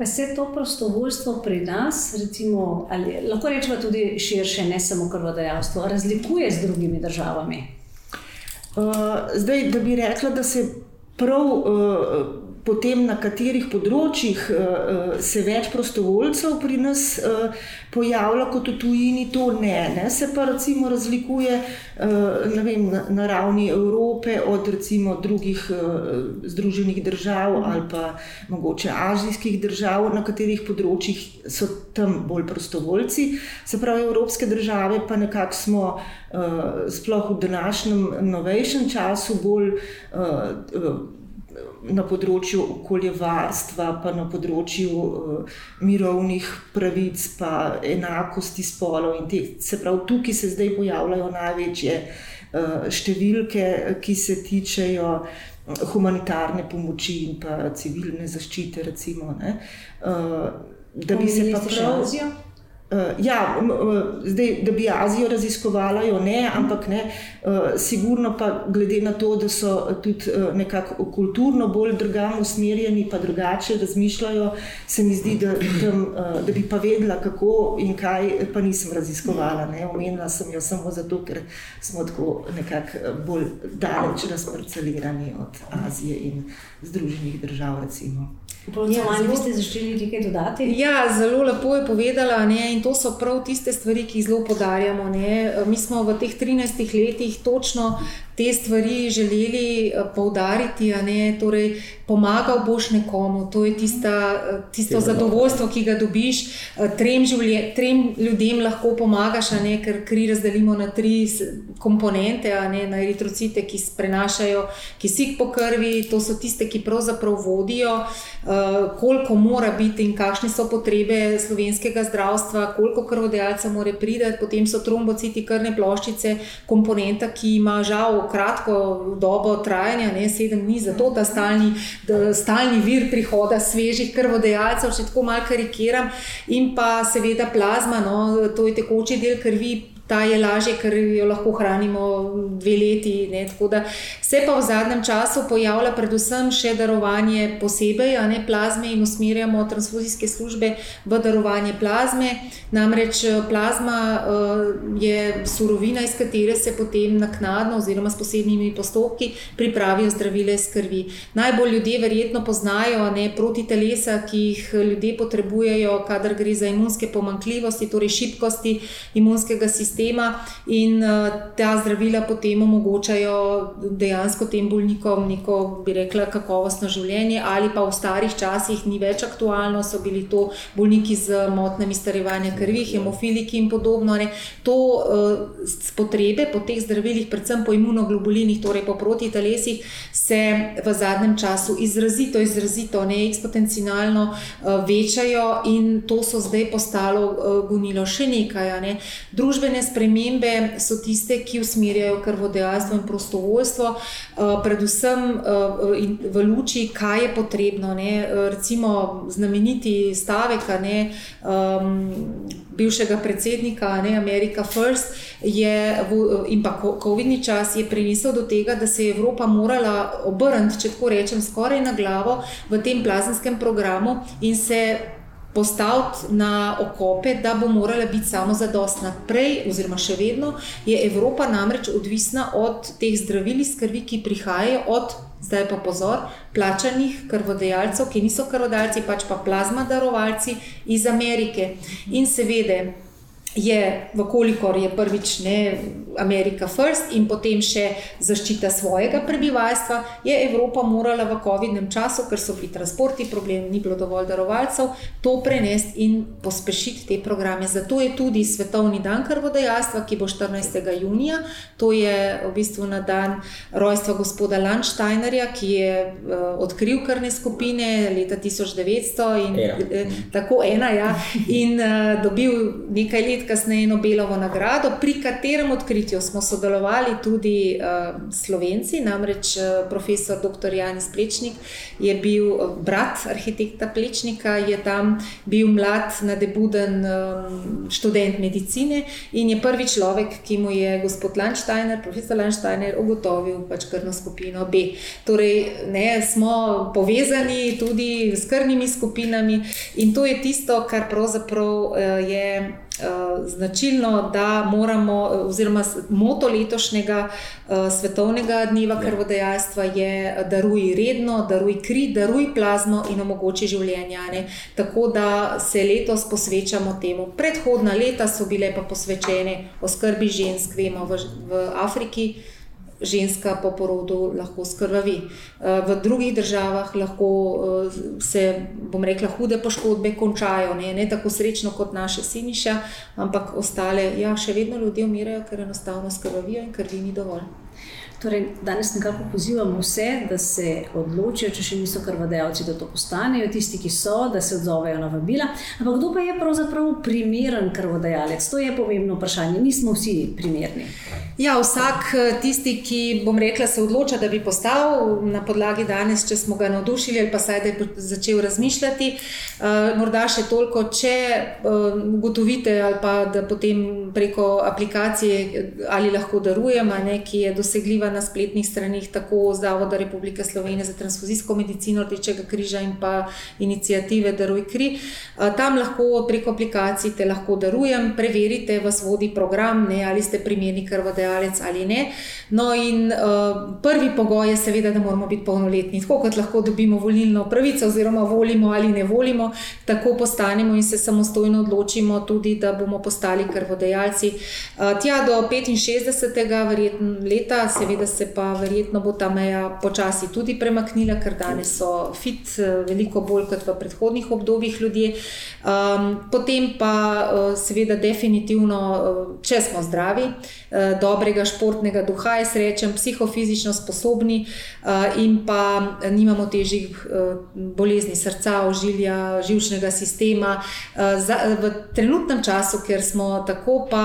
Pa se to prostovoljstvo pri nas, recimo, ali lahko rečemo tudi širše, ne samo krvodajalstvo, razlikuje z drugimi državami? Uh, zdaj, da bi rekla, da se prav uh, potem na katerih področjih uh, se več prostovoljcev pri nas uh, pojavlja kot v tujini, to ne. ne. Se pa recimo razlikuje vem, na, ravni Evrope od recimo drugih združenih držav ali pa mogoče azijskih držav, na katerih področjih so tam bolj prostovoljci. Se pravi, evropske države pa nekako smo sploh v današnjem novejšem času bolj na področju okoljevarstva, pa na področju uh, mirovnih pravic, pa enakosti spolov. Te, se pravi, tukaj se zdaj pojavljajo največje uh, številke, ki se tičejo humanitarne pomoči in pa civilne zaščite. Recimo, uh, da bi se pa pravijo. Uh, ja, zdaj, da bi Azijo raziskovala, jo ne, ampak ne, uh, sigurno pa glede na to, da so tudi uh, nekako kulturno bolj drugam usmerjeni, pa drugače razmišljajo, se mi zdi, da, tam, uh, da bi pa vedela, kako in kaj, pa nisem raziskovala. Ne. Omenila sem jo samo zato, ker smo tako nekako bolj daleč razparcelirani od Azije in Združenih držav. Recimo. Ja, ali boste začeli nekaj dodati? Ja, zelo lepo je povedala. Ne, in to so prav tiste stvari, ki jih zelo podarjamo. Ne. Mi smo v teh 13 letih točno te stvari želeli eh, poudariti, da torej, pomagal boš nekomu, to je tista, eh, tisto zadovoljstvo, ki ga dobiš. Eh, trem, življe, trem ljudem lahko pomagaš, ne, ker kri razdelimo na tri komponente, ne, na eritrocite, ki prenašajo kisik po krvi, to so tiste, ki pravzaprav vodijo, koliko mora biti in kakšne so potrebe slovenskega zdravstva, koliko krvodajalca mora priti, potem so trombociti krvne ploščice, komponenta, ki ima žal kratko dobo trajanja, ne sedem dni, zato ta stalni, stalni vir prihoda svežih krvodajalcev, če tako malo karikiram, in pa seveda plazma, no, to je tekoči del krvi ta je lažje, ker jo lahko hranimo dve leti. Ne, se pa v zadnjem času pojavlja predvsem še darovanje posebej, a ne plazme, in usmerjamo transfuzijske službe v darovanje plazme. Namreč eh, plazma uh, je surovina, iz katere se potem naknadno, oziroma s posebnimi postopki, pripravijo zdravile iz krvi. Najbolj ljudje verjetno poznajo ne, proti telesa, ki jih ljudje potrebujejo, kadar gre za imunske pomankljivosti, torej šibkosti imunskega sistema sistema, in uh, ta zdravila potem omogočajo dejansko tem bolnikom neko, bi rekla, kakovostno življenje, ali pa v starih časih ni več aktualno, so bili to bolniki z motnjami starevanja krvi, hemofiliki in podobno. Ne. To uh, potrebe po teh zdravilih, predvsem po imunoglobulinih, torej po protitelesih, se v zadnjem času izrazito, izrazito, ne eksponencialno uh, večajo, in to so zdaj postalo uh, gonilo še nekaj. Ne. Družbene spremembe so tiste, ki usmerjajo krvodajalstvo in prostovoljstvo, eh, predvsem eh, v luči, kaj je potrebno. Ne? Recimo znameniti stavek ne, bivšega predsednika ne, America First je, in pa COVID-ni čas je prinesel do tega, da se je Evropa morala obrniti, če tako rečem, skoraj na glavo v tem plazenskem programu in se postaviti na okope, da bo morala biti samo zadostna. Prej, oziroma še vedno, je Evropa namreč odvisna od teh zdravil iz krvi, ki prihajajo od, zdaj pa pozor, plačanih krvodajalcev, ki niso krvodajalci, pač pa plazma darovalci iz Amerike. In seveda je, vkolikor je prvič ne Amerika First in potem še zaščita svojega prebivalstva, je Evropa morala v COVID-nem času, ker so bili transporti problem, ni bilo dovolj darovalcev, to prenesti in pospešiti te programe. Zato je tudi Svetovni dan krvodajalstva, ki bo 14. junija, to je v bistvu na dan rojstva gospoda Landsteinerja, ki je uh, odkril krvne skupine leta 1900 in ja. uh, tako ena, ja, in uh, dobil nekaj let kasneje Nobelovo nagrado, pri katerem odkritju smo sodelovali tudi uh, Slovenci, namreč uh, profesor dr. Janis Plečnik je bil uh, brat arhitekta Plečnika, je tam bil mlad, nadebuden um, študent medicine in je prvi človek, ki mu je gospod Lanštajner, profesor Lanštajner, ugotovil pač krvno skupino B. Torej, ne, smo povezani tudi s krvnimi skupinami in to je tisto, kar pravzaprav uh, je. Eh, značilno, da moramo, oziroma moto letošnjega uh, svetovnega dneva ja. krvodajalstva je: daruj redno, daruj kri, daruj plazmo in omogoči življenje. Ne? Tako da se letos posvečamo temu. Predhodna leta so bile pa posvečene oskrbi žensk, vemo, v, v Afriki ženska po porodu lahko skrvavi. Eh, v drugih državah lahko eh, se, bom rekla, hude poškodbe končajo, ne, ne tako srečno kot naše siniša, ampak ostale, ja, še vedno ljudje umirajo, ker enostavno skrvavijo in krvi ni dovolj. Torej, danes nekako pozivamo vse, da se odločijo, če še niso krvodajalci, da to postanejo, tisti, ki so, da se odzovejo na vabila. Ampak kdo pa je pravzaprav primeren krvodajalec? To je pomembno vprašanje. Nismo vsi primerni. Ja, vsak tisti, ki bom rekla, se odloča, da bi postal na podlagi danes, če smo ga navdušili ali pa saj da je začel razmišljati. Uh, morda še toliko, če uh, ugotovite ali pa da potem preko aplikacije ali lahko darujem, ne, ki je dosegljiva na spletnih straneh tako Zavoda Republike Slovenije za transfuzijsko medicino, Rdečega križa in pa inicijative Daruj kri. Tam lahko preko aplikacij te lahko darujem, preverite, vas vodi program, ne, ali ste primerni krvodajalec ali ne. No, in uh, prvi pogoj je seveda, da moramo biti polnoletni. Tako kot lahko dobimo volilno pravico, oziroma volimo ali ne volimo, tako postanemo in se samostojno odločimo tudi, da bomo postali krvodajalci. Uh, tja do 65. verjetno leta, seveda da se pa verjetno bo ta meja počasi tudi premaknila, ker danes so fit, eh, veliko bolj kot v predhodnih obdobjih ljudje. Um, potem pa, uh, seveda, definitivno, uh, če smo zdravi, dobrega športnega duha, jaz rečem, psihofizično sposobni in pa nimamo težjih bolezni srca, ožilja, živčnega sistema. V trenutnem času, ker smo tako, pa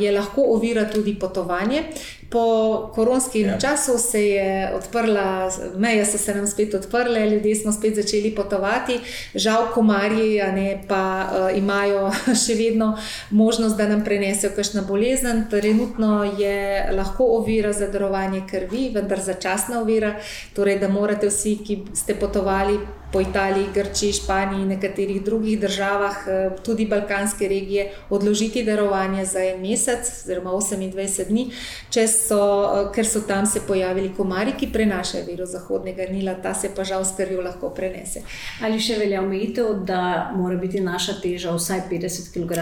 je lahko ovira tudi potovanje. Po koronskem ja. času se je odprla, meje so se nam spet odprle, ljudje smo spet začeli potovati. Žal, komarji ne, pa uh, imajo še vedno možnost, da nam prenesejo kakšno bolezen. Trenutno je lahko ovira za darovanje krvi, vendar začasna ovira. Torej, da morate vsi, ki ste potovali po Italiji, Grčiji, Španiji in nekaterih drugih državah, eh, tudi balkanske regije, odložiti darovanje za en mesec, oziroma 28 dni, so, eh, ker so tam se pojavili komarji, ki prenašajo virus Zahodnega Nila, ta se pa žal s krvjo lahko prenese. Ali še velja omejitev, da mora biti naša teža vsaj 50 kg?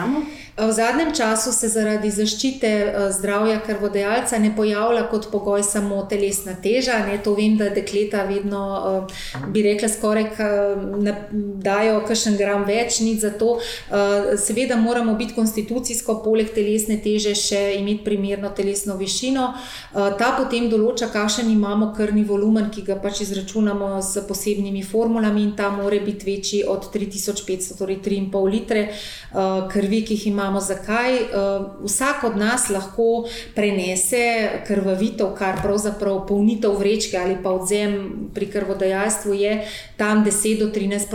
V zadnjem času se zaradi zaščite eh, zdravja krvodajalca ne pojavlja kot pogoj samo telesna teža. Ne, to vem, da dekleta vedno, bi rekla, skoraj dajo kakšen gram več, nič za to. Eh, seveda moramo biti konstitucijsko, poleg telesne teže, še imeti primerno telesno višino. Eh, ta potem določa, kakšen imamo krvni volumen, ki ga pač izračunamo z posebnimi formulami, in ta more biti večji od 3500, torej 3,5 litre eh, krvi, ki jih imamo. Zakaj? Vsak od nas lahko prenese krvavitev, kar pravzaprav polnitev vrečke ali pa odzem pri krvodajalstvu je tam, 10 do 13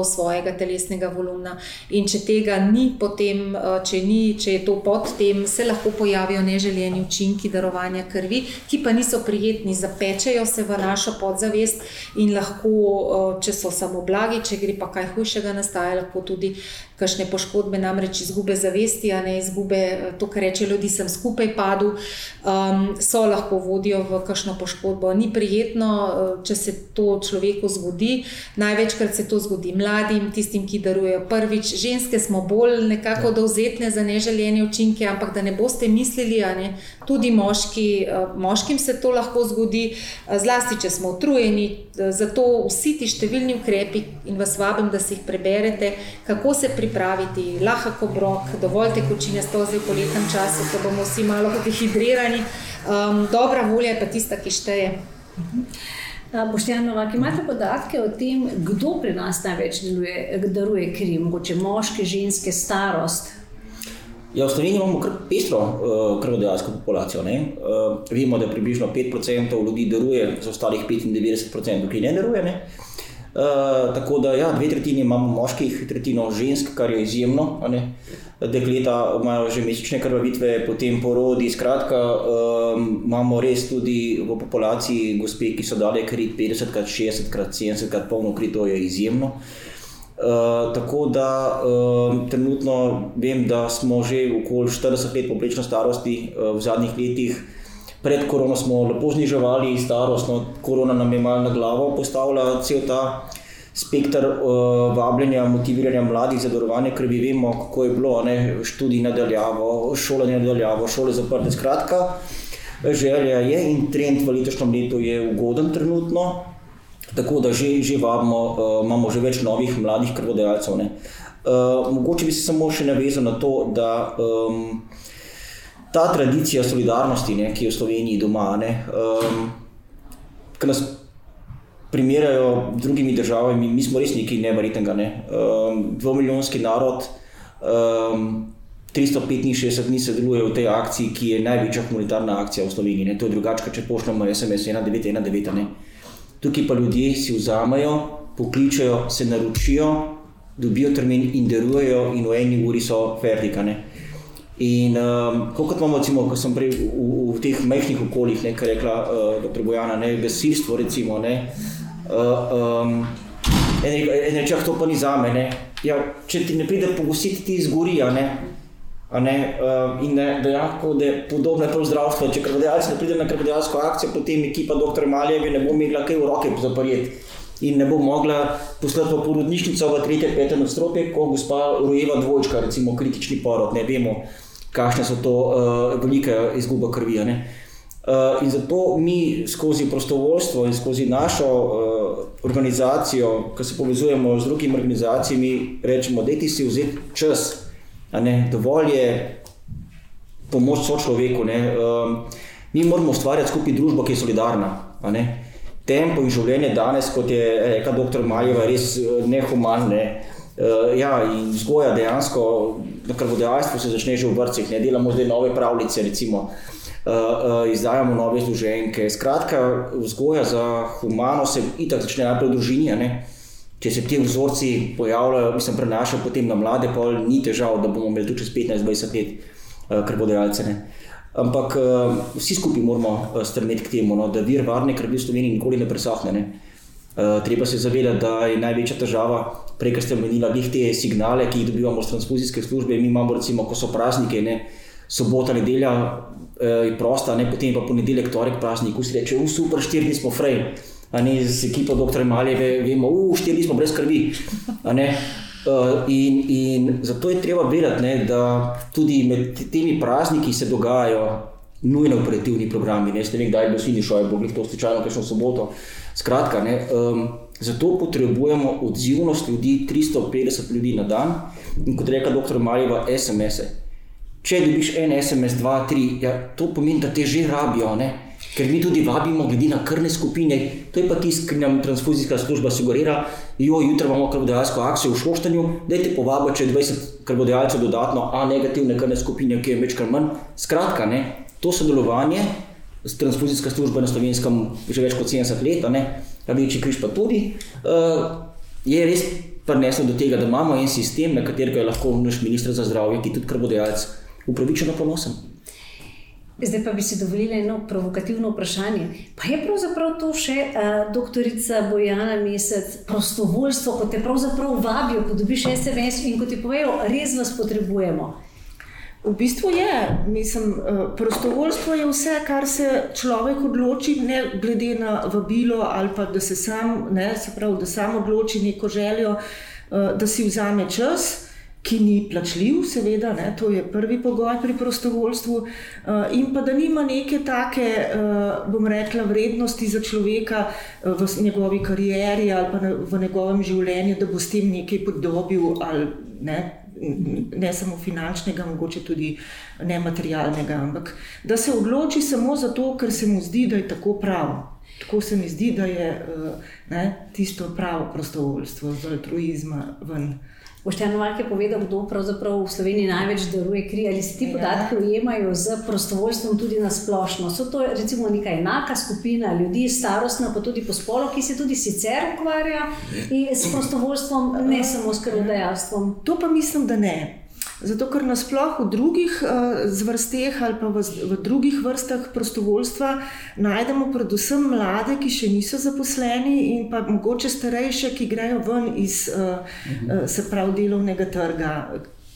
odstotkov svojega telesnega volumna. In če tega ni, potem, eh, če, ni, če je to pod tem, se lahko pojavijo neželjeni učinki darovanja krvi, ki pa niso prijetni, zapečejo se v našo podzavest in lahko, eh, če so samo blagi, če gre pa kaj hujšega, nastaja lahko tudi kakšne poškodbe, namreč izgube zavesti, a ne izgube eh, to, kar reče ljudi, sem skupaj padel, um, so lahko vodijo v kakšno poškodbo. Ni prijetno, če se to človeku zgodi. Največkrat se to zgodi mladim, tistim, ki darujejo prvič. Ženske smo bolj nekako ja. dovzetne za neželjene učinke, ampak da ne boste mislili, ne, tudi moški, eh, moškim se to lahko zgodi, zlasti če smo utrujeni. Zato vsi ti številni ukrepi in vas vabim, da si jih preberete, kako se pripraviti lahko obrok, dovolj tekočine, sploh zdaj v poletnem času, ko bomo vsi malo dehidrirani. Um, dobra volja je pa tista, ki šteje. Boštjanova, imate podatke o tem, kdo pri nas največ deluje, daruje kri, mogoče moški, ženske, starost? Ja, v Sloveniji imamo kar pestro uh, krvodajalsko populacijo. Uh, vemo, da približno 5% ljudi daruje, za ostalih 95% ki ne daruje. Ne? Uh, tako da, ja, dve tretjini imamo moških, tretjino žensk, kar je izjemno. Dekleta imajo že mesečne krvavitve, potem porodi. Skratka, um, imamo res tudi v populaciji gospe, ki so dale kri 50krat, 60krat, 70krat polno kri, to je izjemno. Uh, tako da uh, trenutno vem, da smo že okoli 40 let poprečno starosti uh, v zadnjih letih. Pred korono smo lepo zniževali starost, no, korona nam je malo na glavo postavila cel ta spektr uh, vabljenja, motiviranja mladih za darovanje krvi. Vemo, kako je bilo, ne, študij nadaljavo, šolanje nadaljavo, šole zaprte. Skratka, želja je in trend v letošnjem letu je ugoden trenutno, tako da že, že vabimo, uh, imamo že več novih mladih krvodajalcev. Uh, mogoče bi se samo še navezal na to, da um, ta tradicija solidarnosti, ne, ki je v Sloveniji doma, ne, um, ki nas primerjajo z drugimi državami, mi smo res nekaj nevrjetnega. Ne. Um, dvomilijonski narod, um, 365 dni se deluje v tej akciji, ki je največja humanitarna akcija v Sloveniji. Ne. To je drugače, če pošljemo SMS 1919. Tukaj pa ljudje si vzamejo, pokličajo, se naročijo, dobijo termin in delujejo, in v eni uri so vertikane. In um, kot imamo, recimo, ko sem prej v, v, v teh majhnih okoljih, kar je rekla uh, dr. Bojana, ne, gasilstvo, recimo, ne, uh, um, en reče, ah, to pa ni za me. Ja, če ti ne pride pogositi, ti izgori. Ne, ne, uh, in ne, dejansko, da je podobno je zdravstvo. Če krvodajalci ne pride na krvodajalsko akcijo, potem ekipa dr. Maljevi ne bo imela kaj v roke zaprjeti. In ne bo mogla poslati v porodnišnico v 3-5 nadstropje, ko gospa rojeva dvojčka, recimo kritični porod, ne vemo kakšne so to uh, velike izgube krvi. Uh, in zato mi skozi prostovoljstvo in skozi našo uh, organizacijo, ki se povezujemo z drugimi organizacijami, rečemo, da ti si vzeti čas. Dovolj je pomoč sočloveku. Um, mi moramo ustvarjati skupaj družbo, ki je solidarna. Tempo in življenje danes, kot je rekel dr. Maljeva, je res nehuman. Ne? Uh, ja, in vzgoja dejansko, na krvodajalstvu se začne že v vrtcih, ne delamo zdaj nove pravljice, recimo, uh, uh, izdajamo nove združenke. Skratka, vzgoja za humano se itak začne najprej v družini. Če se ti vzorci pojavljajo, mislim, prenašajo potem na mlade, pa ni težav, da bomo imeli tu čez 15-20 let uh, krvodajalce. Ampak uh, vsi skupaj moramo uh, strmeti k temu, no, da vir varne krvi v Sloveniji nikoli ne presahne. Ne. Uh, treba se zavedati, da je največja težava, prej ste omenili, te signale, ki jih dobivamo iz transfuzijske službe. Mi imamo, recimo, ko so praznike, ne, sobota, nedelja uh, je prosta, ne, potem pa ponedeljek, torek, praznik, vsi reče, super, štiri dni smo frej. Ne, z ekipo dr. Malje, vemo, štiri smo brez krvi. Uh, in, in zato je treba vedeti, da tudi med temi prazniki se dogajajo nujno operativni programi. Ne, ne vem, kdaj bo sini šel, bo jih to slučajno, kaj še v soboto. Skratka, ne, um, zato potrebujemo odzivnost ljudi, 350 ljudi na dan in kot reka dr. Maljeva, SMS-e. Če dobiš en SMS, dva, tri, ja, to pomeni, da te že rabijo. Ne. Ker mi tudi vabimo, glede na krvne skupine, to je pa tisto, kar nam transfuzijska služba sugerira. Jo, jutri imamo krvodajalsko akcijo v Šoštanju, dajte povabiti, če je 20 krvodajalcev dodatno, a negativne krvne skupine, ki je večkrat manj. Skratka, ne, to sodelovanje transfuzijska služba na slovenskem že več kot 70 let, Rdeči križ pa tudi, uh, je res prineslo do tega, da imamo en sistem, na katerega je lahko naš ministr za zdravje, ki je tudi krvodajalec, upravičeno ponosen. Zdaj pa bi si dovolili eno provokativno vprašanje. Pa je pravzaprav to še uh, doktorica Bojana Mesec, prostovoljstvo, ko te pravzaprav vabijo, ko dobiš SMS in ko ti povejo, res vas potrebujemo. V bistvu je, mislim, prostovoljstvo je vse, kar se človek odloči, ne glede na vabilo ali pa da se sam, ne, se pravi, da sam odloči neko željo, da si vzame čas ki ni plačljiv, seveda, ne, to je prvi pogoj pri prostovoljstvu, uh, in pa da nima neke take, bom rekla, vrednosti za človeka v njegovi karieri ali pa v njegovem življenju, da bo s tem nekaj podobil ali ne. Ne samo finančnega, mogoče tudi nematerialnega, ampak da se odloči samo zato, ker se mu zdi, da je tako prav. Tako se mi zdi, da je ne, tisto pravo prostovoljstvo, z altruizma ven. Boštjan Mark je povedal, kdo pravzaprav v Sloveniji največ daruje kri, ali se ti ja. podatki ujemajo z prostovoljstvom tudi na splošno. So to recimo neka enaka skupina ljudi, starostna, pa tudi po spolu, ki se tudi sicer ukvarja s prostovoljstvom, ne samo s krvodajalstvom? To pa mislim, da ne. Zato, ker nasplošno v drugih uh, zvrsteh ali pa v, v drugih vrstah prostovoljstva najdemo predvsem mlade, ki še niso zaposleni, in pa mogoče starejše, ki grejo ven iz uh, uh, se pravi delovnega trga,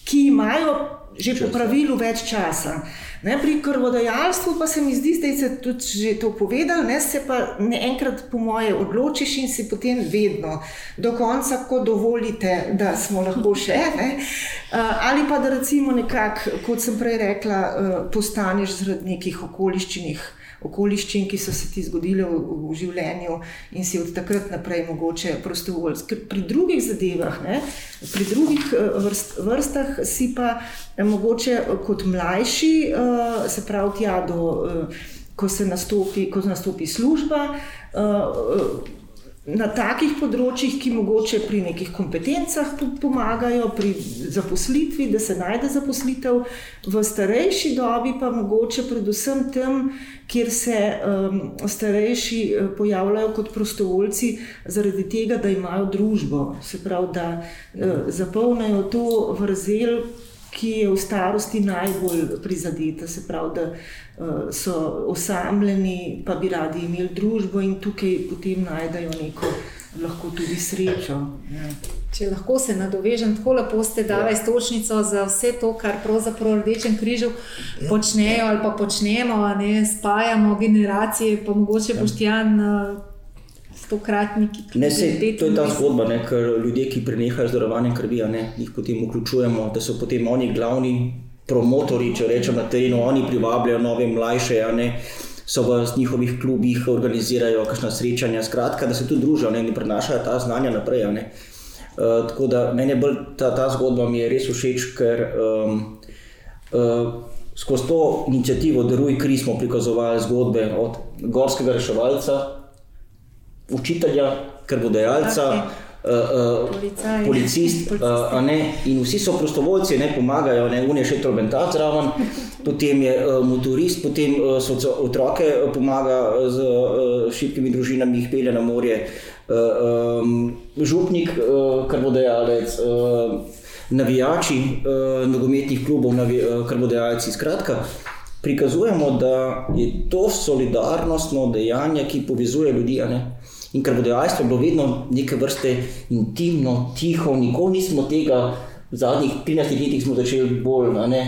ki imajo že po pravilu več časa. Ne, pri krvodajalstvu pa se mi zdi, da se tudi že to povedal, ne se pa ne enkrat po moje odločiš in si potem vedno do konca, ko dovolite, da smo lahko še. Ne, ali pa da recimo nekako, kot sem prej rekla, postaneš zaradi nekih okoliščin okoliščin, ki so se ti zgodile v, v življenju, in si od takrat naprej mogoče prostovoljski. Pri drugih zadevah, ne, pri drugih eh, vrst, vrstah, si pa eh, mogoče kot mlajši, se pravi, tja do, ko se nastopi, ko nastopi služba. Na takih področjih, ki mogoče pri nekih kompetencah pomagajo, pri zaposlitvi, da se najde zaposlitev, v starejši dobi pa mogoče predvsem tam, kjer se um, starejši eh, pojavljajo kot prostovoljci, zaradi tega, da imajo družbo, se pravi, da uh, zapolnijo to vrzel ki je v starosti najbolj prizadeta, se pravi, da uh, so osamljeni, pa bi radi imeli družbo in tukaj potem najdejo neko lahko tudi srečo. Ja. Če lahko se nadovežem, tako lepo ste dali ja. istočnico za vse to, kar pravzaprav Rdečem križu ja. počnejo ali pa počnemo, ne spajamo generacije, pa mogoče ja. boštjan. Uh, stokratniki. Ne, se, to je ta zgodba, ne, ker ljudje, ki prenehajo z darovanjem krvi, ne, jih potem vključujemo, da so potem oni glavni promotori, če rečemo na terenu, oni privabljajo nove mlajše. Ne, So v njihovih klubih organizirajo kakšna srečanja, skratka, da se tu družijo ne, in prenašajo ta znanja naprej. Uh, tako da meni je bolj ta, ta zgodba res všeč, ker um, uh, skozi to inicijativo Daruj kri smo prikazovali zgodbe od gorskega reševalca, učitelja, krvodajalca. Okay. Uh, Policaj. policist, uh, ne, in vsi so prostovoljci, ne pomagajo, ne, unije še trobentac zraven, potem je uh, motorist, potem uh, so otroke uh, pomaga z uh, šibkimi družinami, jih pelje na morje, uh, um, župnik, uh, krvodajalec, uh, navijači uh, nogometnih klubov, navi, uh, krvodajalci. Skratka, prikazujemo, da je to solidarnostno dejanje, ki povezuje ljudi. a ne. In krvodajalstvo je bilo vedno neke vrste intimno, tiho, nikoli nismo tega v zadnjih 13 letih smo začeli bolj ne,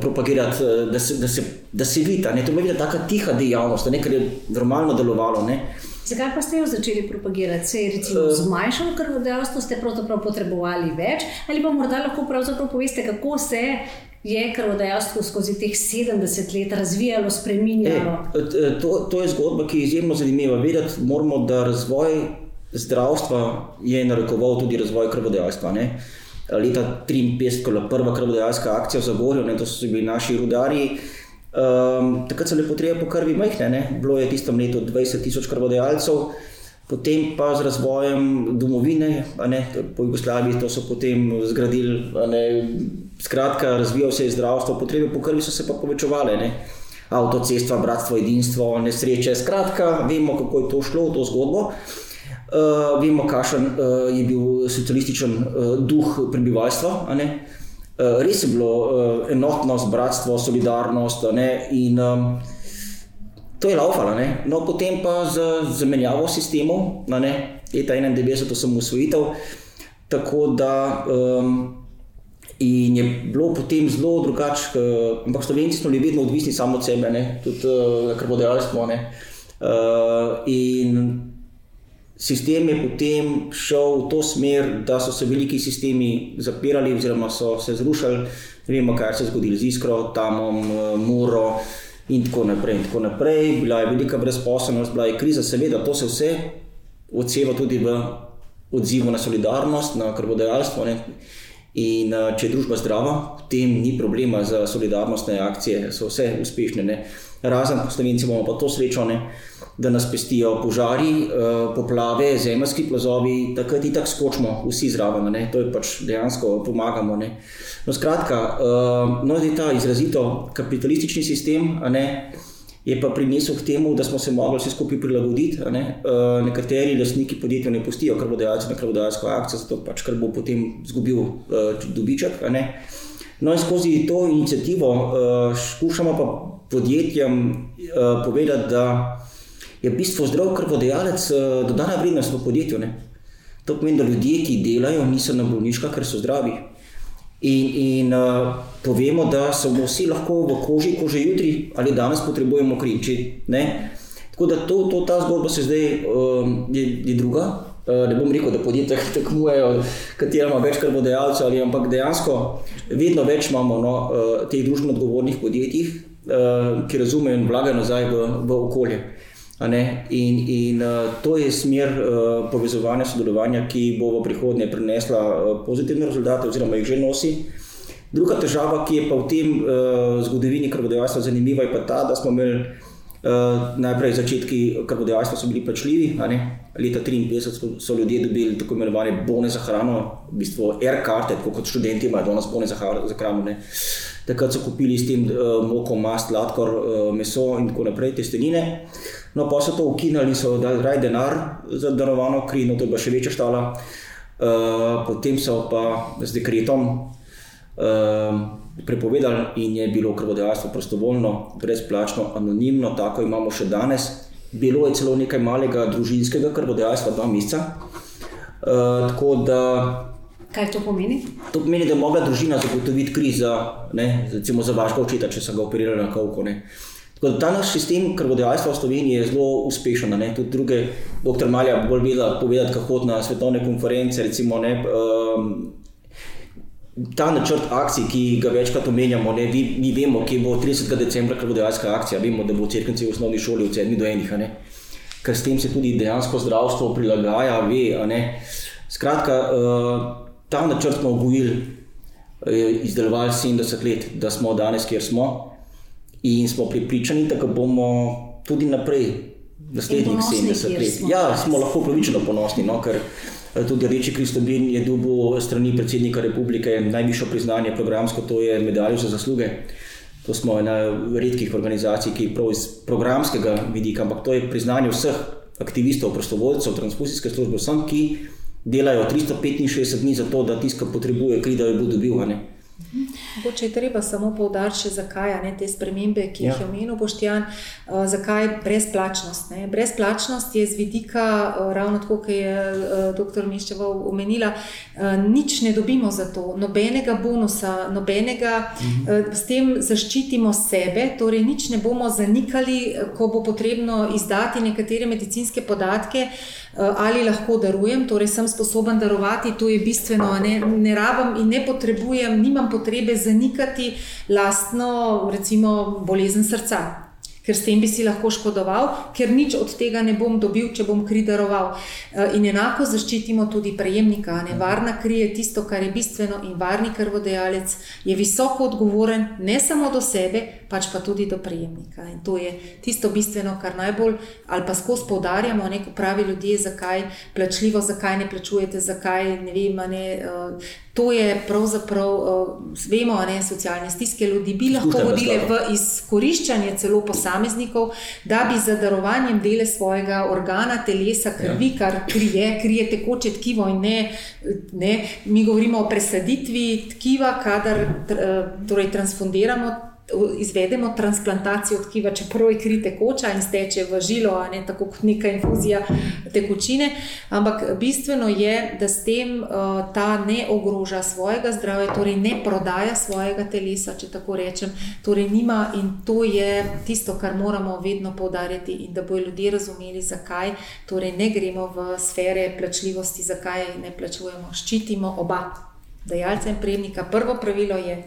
propagirati, eh, da se, da se, da se vidi. To je bila taka tiha dejavnost, a ne, kar je normalno delovalo. Ne. Zakaj pa ste jo začeli propagirati? Se je recimo zmanjšalo krvodajalstvo, ste pravzaprav potrebovali več, ali pa morda lahko pravzaprav poveste, kako se je krvodajalstvo skozi teh 70 let razvijalo, spreminjalo? E, t- to, to je zgodba, ki je izjemno zanimiva. Vedeti moramo, da razvoj zdravstva je narekoval tudi razvoj krvodajalstva. Ne? Leta 1953, ko je bila prva krvodajalska akcija v Zagorju, ne, to so bili naši rudarji. Um, takrat so bile potrebe po krvi majhne, ne? bilo je v tistem letu 20 tisoč krvodajalcev, potem pa z razvojem domovine, ne, po Jugoslaviji, to so potem zgradili, ne, skratka, razvijal se je zdravstvo, potrebe po krvi so se pa povečevale. Ne? Avtocestva, bratstvo, edinstvo, nesreče, skratka, vemo, kako je to šlo v to zgodbo. Uh, vemo, kakšen uh, je bil socialističen uh, duh prebivalstva. Uh, res je bilo uh, enotnost, bratstvo, solidarnost ne, in um, to je laufalo. ne. No, potem pa z zamenjavo sistemov, leta 91 sem usvojitev, tako da um, in je bilo potem zelo drugače, ampak Slovenci smo bili vedno odvisni samo od sebe, ne, tudi uh, krvodajalstvo. ne. Uh, in Sistem je potem šel v to smer, da so se veliki sistemi zapirali, oziroma so se zrušili. Vemo, kaj se je zgodilo z Iskro, Tamom, eh, Muro in tako naprej. In tako naprej. Bila je velika brezposobnost, bila je kriza, seveda, to se vse odseva tudi v odzivu na solidarnost, na krvodajalstvo. Ne. In eh, če je družba zdrava, potem ni problema za solidarnostne akcije, so vse uspešne. Ne. Razen, ko Slovenci imamo pa to srečo, ne, da nas pestijo požari, eh, poplave, zemeljski plazovi, takrat in tako skočimo vsi zraven, ne. to je pač dejansko pomagamo. Ne. No, skratka, eh, no, zdaj ta izrazito kapitalistični sistem, a ne, je pa prinesel k temu, da smo se mogli vsi skupaj prilagoditi. Ne? Uh, nekateri lastniki podjetja ne pustijo krvodajalcev na krvodajalsko akcijo, zato pač ker bo potem izgubil uh, dobiček. No, in skozi to inicijativo uh, skušamo pa podjetjem uh, povedati, da je v bistvu zdrav krvodajalec uh, dodana vrednost v podjetju. Ne? To pomeni, da ljudje, ki delajo, niso na bolniškah, ker so zdravi. In, in uh, povemo, da so vsi lahko v koži, ko že jutri ali danes potrebujemo krinči. Ne? Tako da to, to, ta zgodba se zdaj um, je, je druga. Uh, ne bom rekel, da podjetja tekmujejo, katera ima več krvodajalcev, ali ampak dejansko vedno več imamo no, uh, teh družbeno odgovornih podjetij, uh, ki razumejo in vlagajo nazaj v, v okolje. Ne? In, in uh, to je smer uh, povezovanja, sodelovanja, ki bo v prihodnje prinesla uh, pozitivne rezultate, oziroma jih že nosi. Druga težava, ki je pa v tem uh, zgodovini krvodajalstva zanimiva, je pa ta, da smo imeli uh, najprej začetki krvodajalstva so bili plačljivi. Leta 1953 so, ljudje dobili tako imenovane bone za hrano, v bistvu air-karte, tako kot študenti imajo danes bone za, za hrano. Ne. Takrat so kupili s tem uh, moko, mast, sladkor, uh, meso in tako naprej, testenine. No, pa so to ukinili, so dali denar za darovano kri, no to je bila še večja štala. Uh, potem so pa z dekretom uh, prepovedali in je bilo krvodajalstvo prostovoljno, brezplačno, anonimno, tako imamo še danes. Bilo je celo nekaj malega družinskega krvodajalstva, dva meseca. Uh, tako da Kaj to pomeni? To pomeni, da je mogla družina zagotoviti kri za, ne, recimo za vašega očeta, če so ga operirali na kavko. Ne. Tako da ta naš sistem krvodajalstva v Sloveniji je zelo uspešen. Ne. Tudi druge, dr. Malja, bolj vedela povedati, kako hod na svetovne konference. Recimo, ne, um, ta načrt akcij, ki ga večkrat omenjamo, ne, vi, mi vemo, kje bo 30. decembra krvodajalska akcija, vemo, da bo v Cerkvenci v osnovni šoli od 7 do 1. a ne. Ker s tem se tudi dejansko zdravstvo prilagaja, ve. Skratka, uh, ta načrt smo obujili eh, izdelovali 70 let, da smo danes, kjer smo. In smo pripričani, da bomo tudi naprej, naslednjih 70 let. Smo ja, smo lahko pravično ponosni, no, ker eh, tudi Reči Kristobin je dobil strani predsednika republike najvišjo priznanje programsko, to je medaljo za zasluge. To smo ena redkih organizacij, ki prav iz programskega vidika, ampak to je priznanje vseh aktivistov, prostovoljcev, transfuzijske službe, vsem, ki delajo 365 dni za to, da tiska potrebuje kri, da jo bo dobil. Mogoče je treba samo povdariti, še zakaj ne, te spremembe, ki ja. jih je omenil Boštjan, uh, zakaj brezplačnost. Ne. Brezplačnost je z vidika, uh, ravno tako, kot je uh, dr. Miščeva omenila, uh, nič ne dobimo za to, nobenega bonusa, nobenega, mhm. uh, s tem zaščitimo sebe, torej nič ne bomo zanikali, ko bo potrebno izdati nekatere medicinske podatke. Ali lahko darujem, torej sem sposoben darovati, to je bistveno. Ne, ne rabim in ne potrebujem, nimam potrebe zanikati lastno, recimo, bolezen srca. Ker s tem bi si lahko škodoval, ker nič od tega ne bom dobil, če bom kri daroval. Eh, in enako zaščitimo tudi prejemnika. Nevarna kri je tisto, kar je bistveno, in varni krvodajalec je visoko odgovoren ne samo do sebe, pač pa tudi do prejemnika. In to je tisto bistveno, kar najbolj ali pa skozi poudarjamo, neko pravi ljudje, zakaj plačljivo, zakaj ne plačujete, zakaj ne vem. Ne, uh, To je pravzaprav, uh, vemo, ne, socialne stiske ljudi bi lahko vodile v izkoriščanje celo posameznikov, da bi z darovanjem dele svojega organa, telesa, krvi, ja. kar krije, krije tekoče tkivo in ne, ne, mi govorimo o presaditvi tkiva, kadar torej, transfundiramo izvedemo transplantacijo tkiva, čeprav je kri tekoča in steče v žilo, ne tako kot neka infuzija tekočine. Ampak bistveno je, da s tem uh, ta ne ogroža svojega zdravja, torej ne prodaja svojega telesa, če tako rečem. Torej nima in to je tisto, kar moramo vedno povdarjati, in da bodo ljudje razumeli, zakaj torej ne gremo v sfere plačljivosti, zakaj ne plačujemo, ščitimo oba. Dajalca in prejemnika. Prvo pravilo je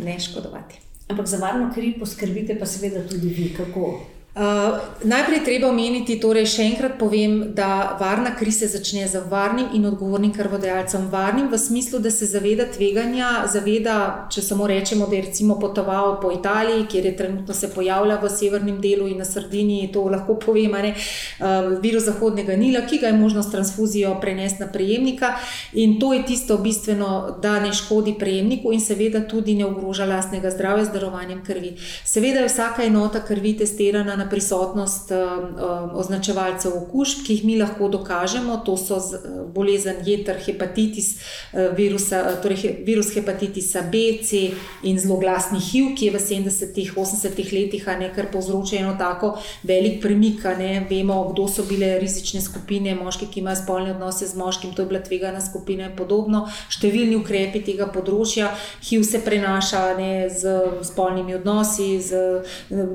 ne škodovati. Ampak za varno kri poskrbite, pa seveda tudi vi, kako. Uh, najprej treba omeniti, torej še enkrat povem, da varna kri se začne z varnim in odgovornim krvodajalcem. Varnim v smislu, da se zaveda tveganja, zaveda, če samo rečemo, da je recimo potoval po Italiji, kjer je trenutno se pojavlja v severnem delu in na Sardini, to lahko povem, ne, uh, virus zahodnega Nila, ki ga je možno s transfuzijo prenesti na prejemnika. In to je tisto bistveno, da ne škodi prejemniku in seveda tudi ne ogroža lastnega zdravja z darovanjem krvi. Seveda je vsaka enota krvi testirana na prisotnost um, um, označevalcev okužb, ki jih mi lahko dokažemo. To so uh, bolezen jeter, hepatitis, uh, virusa, uh, torej virus hepatitisa B, C in zelo glasni HIV, ki je v 70-ih, 80-ih letih nekaj povzročil eno tako velik premik. Ne? Vemo, kdo so bile rizične skupine, moški, ki imajo spolne odnose z moškim, to je bila tvegana skupina in podobno. Številni ukrepi tega področja, HIV se prenaša ne, z spolnimi odnosi, z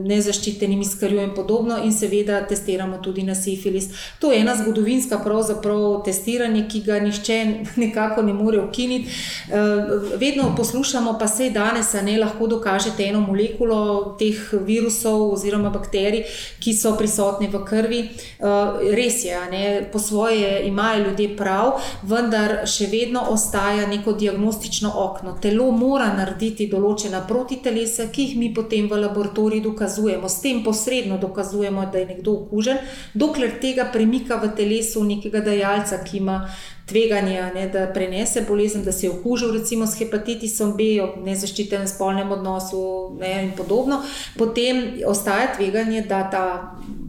nezaščitenimi skrbi krvjo in podobno, in seveda testiramo tudi na sifilis. To je ena zgodovinska testiranje, ki ga nišče nekako ne more ukiniti. Eh, vedno poslušamo, pa se danes ne lahko dokažete eno molekulo teh virusov oziroma bakterij, ki so prisotne v krvi. Eh, res je, ne, po svoje imajo ljudje prav, vendar še vedno ostaja neko diagnostično okno. Telo mora narediti določena protitelesa, ki jih mi potem v laboratoriju dokazujemo. S tem posredno vedno dokazujemo, da je nekdo okužen, dokler tega premika v telesu nekega dajalca, ki ima tveganje, ne, da prenese bolezen, da se je okužil recimo s hepatitisom B, ob nezaščitenem spolnem odnosu ne, in podobno, potem ostaja tveganje, da ta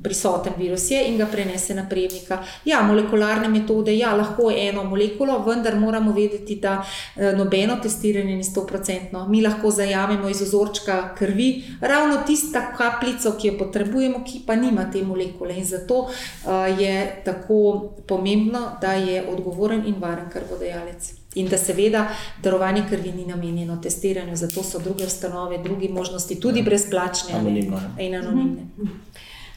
prisoten virus je in ga prenese na prejemnika. Ja, molekularne metode, ja, lahko eno molekulo, vendar moramo vedeti, da eh, nobeno testiranje ni 100%. Mi lahko zajamemo iz ozorčka krvi ravno tisto kapljico, ki jo potrebujemo, ki pa nima te molekule. In zato uh, je tako pomembno, da je odgovoren in varen krvodajalec. In da seveda darovanje krvi ni namenjeno testiranju, zato so druge ustanove, druge možnosti, tudi ja. brezplačne in anonimne. -hmm.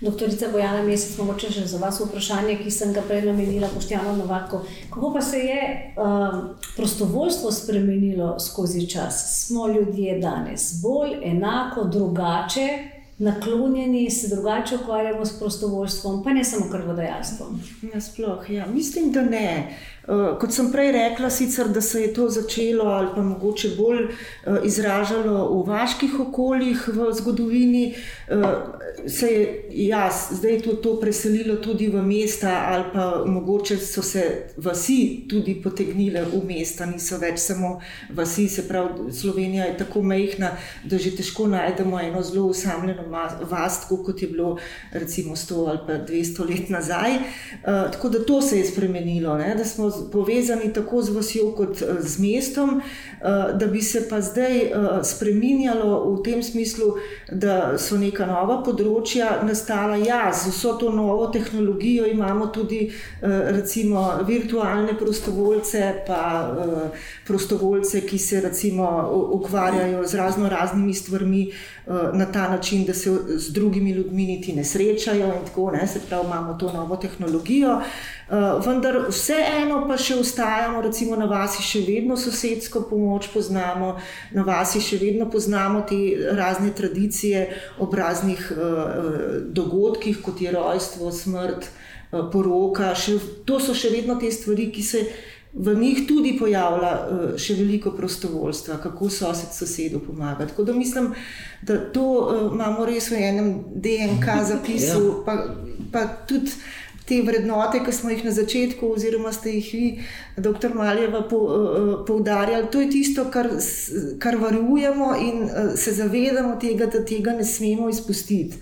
Doktorica Bojana Mesec, mogoče še za vas vprašanje, ki sem ga prej namenila Poštjano Novako. Kako pa se je um, prostovoljstvo spremenilo skozi čas? Smo ljudje danes bolj enako, drugače naklonjeni, se drugače ukvarjamo s prostovoljstvom, pa ne samo krvodajalstvom. Nasploh, ja. Mislim, da ne. Uh, kot sem prej rekla, sicer, da se je to začelo ali pa mogoče bolj uh, izražalo v vaških okoljih v zgodovini, uh, se je jaz, zdaj to, to preselilo tudi v mesta, ali pa mogoče so se vasi tudi potegnile v mesta, niso več samo vasi. Se pravi, Slovenija je tako majhna, da že težko najdemo eno zelo usamljeno vas, kot je bilo recimo 100 ali pa 200 let nazaj. Tako da to se je spremenilo, ne? da smo povezani tako z vasjo kot uh, z mestom, uh, da bi se pa zdaj uh, spremenjalo v tem smislu, da so neka nova področja nastala. Ja, z vso to novo tehnologijo imamo tudi recimo virtualne prostovoljce, pa prostovoljce, ki se recimo ukvarjajo z razno raznimi stvarmi na ta način, da se z drugimi ljudmi niti ne srečajo in tako ne, se pravi, imamo to novo tehnologijo. Uh, vendar vseeno pa še ostajamo, recimo na vasi še vedno sosedsko pomoč poznamo, na vasi še vedno poznamo te razne tradicije ob raznih dogodkih, kot je rojstvo, smrt, poroka. Še, to so še vedno te stvari, ki se v njih tudi pojavlja uh, še veliko prostovoljstva, kako sosed sosedu pomaga. Tako da mislim, da to uh, imamo res v enem DNK zapisu, ja. pa, pa tudi. Te vrednote, ki smo jih na začetku, oziroma ste jih vi, doktor Maljeva, po, uh, poudarjali, to je tisto, kar, kar varujemo in se zavedamo tega, da tega ne smemo izpustiti.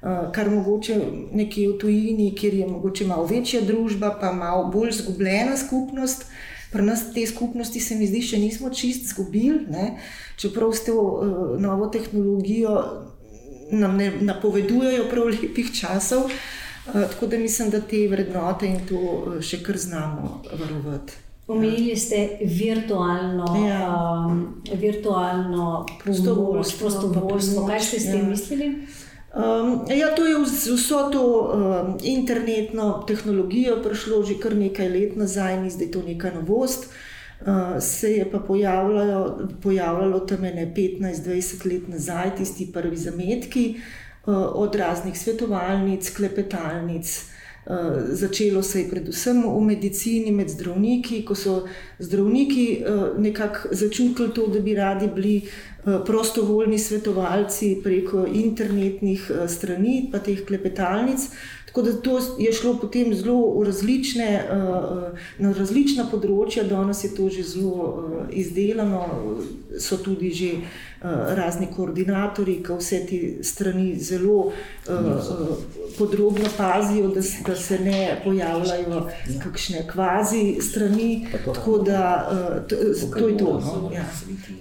Uh, kar mogoče nekje v tujini, kjer je mogoče malo večja družba, pa malo bolj zgubljena skupnost. Pri nas te skupnosti, se mi zdi, še nismo čist izgubili, čeprav s to uh, novo tehnologijo nam ne napovedujejo prav lepih časov. Uh, tako da mislim, da te vrednote in to še kar znamo varovati. Omenili ste virtualno, ja. um, virtualno prostovoljstvo. prostovoljstvo. Kaj ste s tem ja. mislili? Um, ja, to je z vso to um, internetno tehnologijo prišlo že kar nekaj let nazaj, ni zdaj to neka novost. Uh, se je pa pojavljalo, pojavljalo tam ne 15-20 let nazaj, tisti prvi zametki uh, od raznih svetovalnic, klepetalnic. Uh, začelo se je predvsem v medicini, med zdravniki, ko so zdravniki uh, nekako začutili to, da bi radi bili uh, prostovoljni svetovalci preko internetnih eh, strani, pa teh klepetalnic. Tako da to je šlo potem zelo v različne, eh, na različna področja, danes je to že zelo izdelano, so tudi že razni koordinatorji, ki vse te strani zelo podrobno pazijo, da, da se ne pojavljajo kakšne kvazi strani. Tako da to, to je to. No? Ja.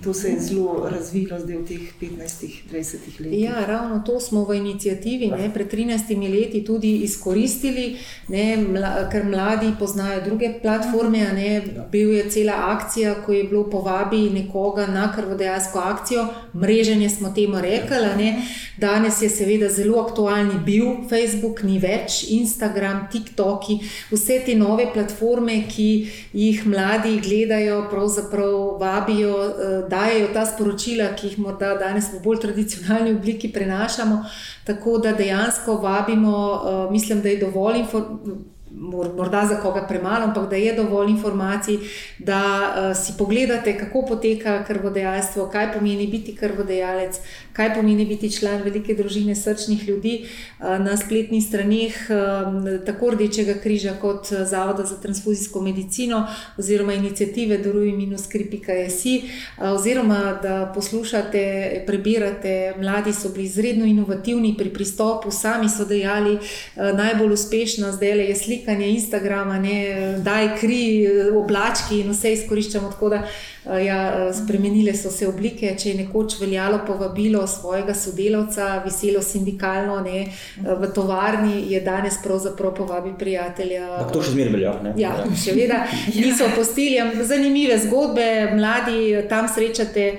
To se je zelo razvilo zdaj v teh 15-20 letih. Ja, ravno to smo v inicijativi ne, pred 13 leti tudi izkoristili, ne, mla, ker mladi poznajo druge platforme. Ne, bil je cela akcija, ko je bilo povabi nekoga na krvodajalsko akcijo, mreženje smo temu rekli. Ne. Danes je seveda zelo aktualni bil Facebook, ni več Instagram, TikTok, vse te nove platforme, ki jih mladi gledajo, pravzaprav vabijo, eh, dajo ta sporočila, ki jih morda danes v bolj tradicionalni obliki prenašamo. Tako da dejansko vabimo, uh, mislim, da je dovolj informacij morda za koga premalo, ampak da je dovolj informacij, da uh, si pogledate, kako poteka krvodajalstvo, kaj pomeni biti krvodajalec, kaj pomeni biti član velike družine srčnih ljudi uh, na spletnih straneh um, tako Rdečega križa kot Zavoda za transfuzijsko medicino oziroma inicijative Doruj-Skripika.js. Uh, oziroma da poslušate, prebirate, mladi so bili izredno inovativni pri pristopu, sami so dejali, uh, najbolj uspešna zdaj le je slika slikanje Instagrama, ne, daj kri, oblački in vse izkoriščamo. Tako da ja, eh, spremenile so se oblike. Če je nekoč veljalo povabilo svojega sodelavca, veselo sindikalno, ne, eh, v tovarni, je danes pravzaprav povabi prijatelja. Bak to še zmeraj velja. Ja, še vedno niso postili. Zanimive zgodbe, mladi tam srečate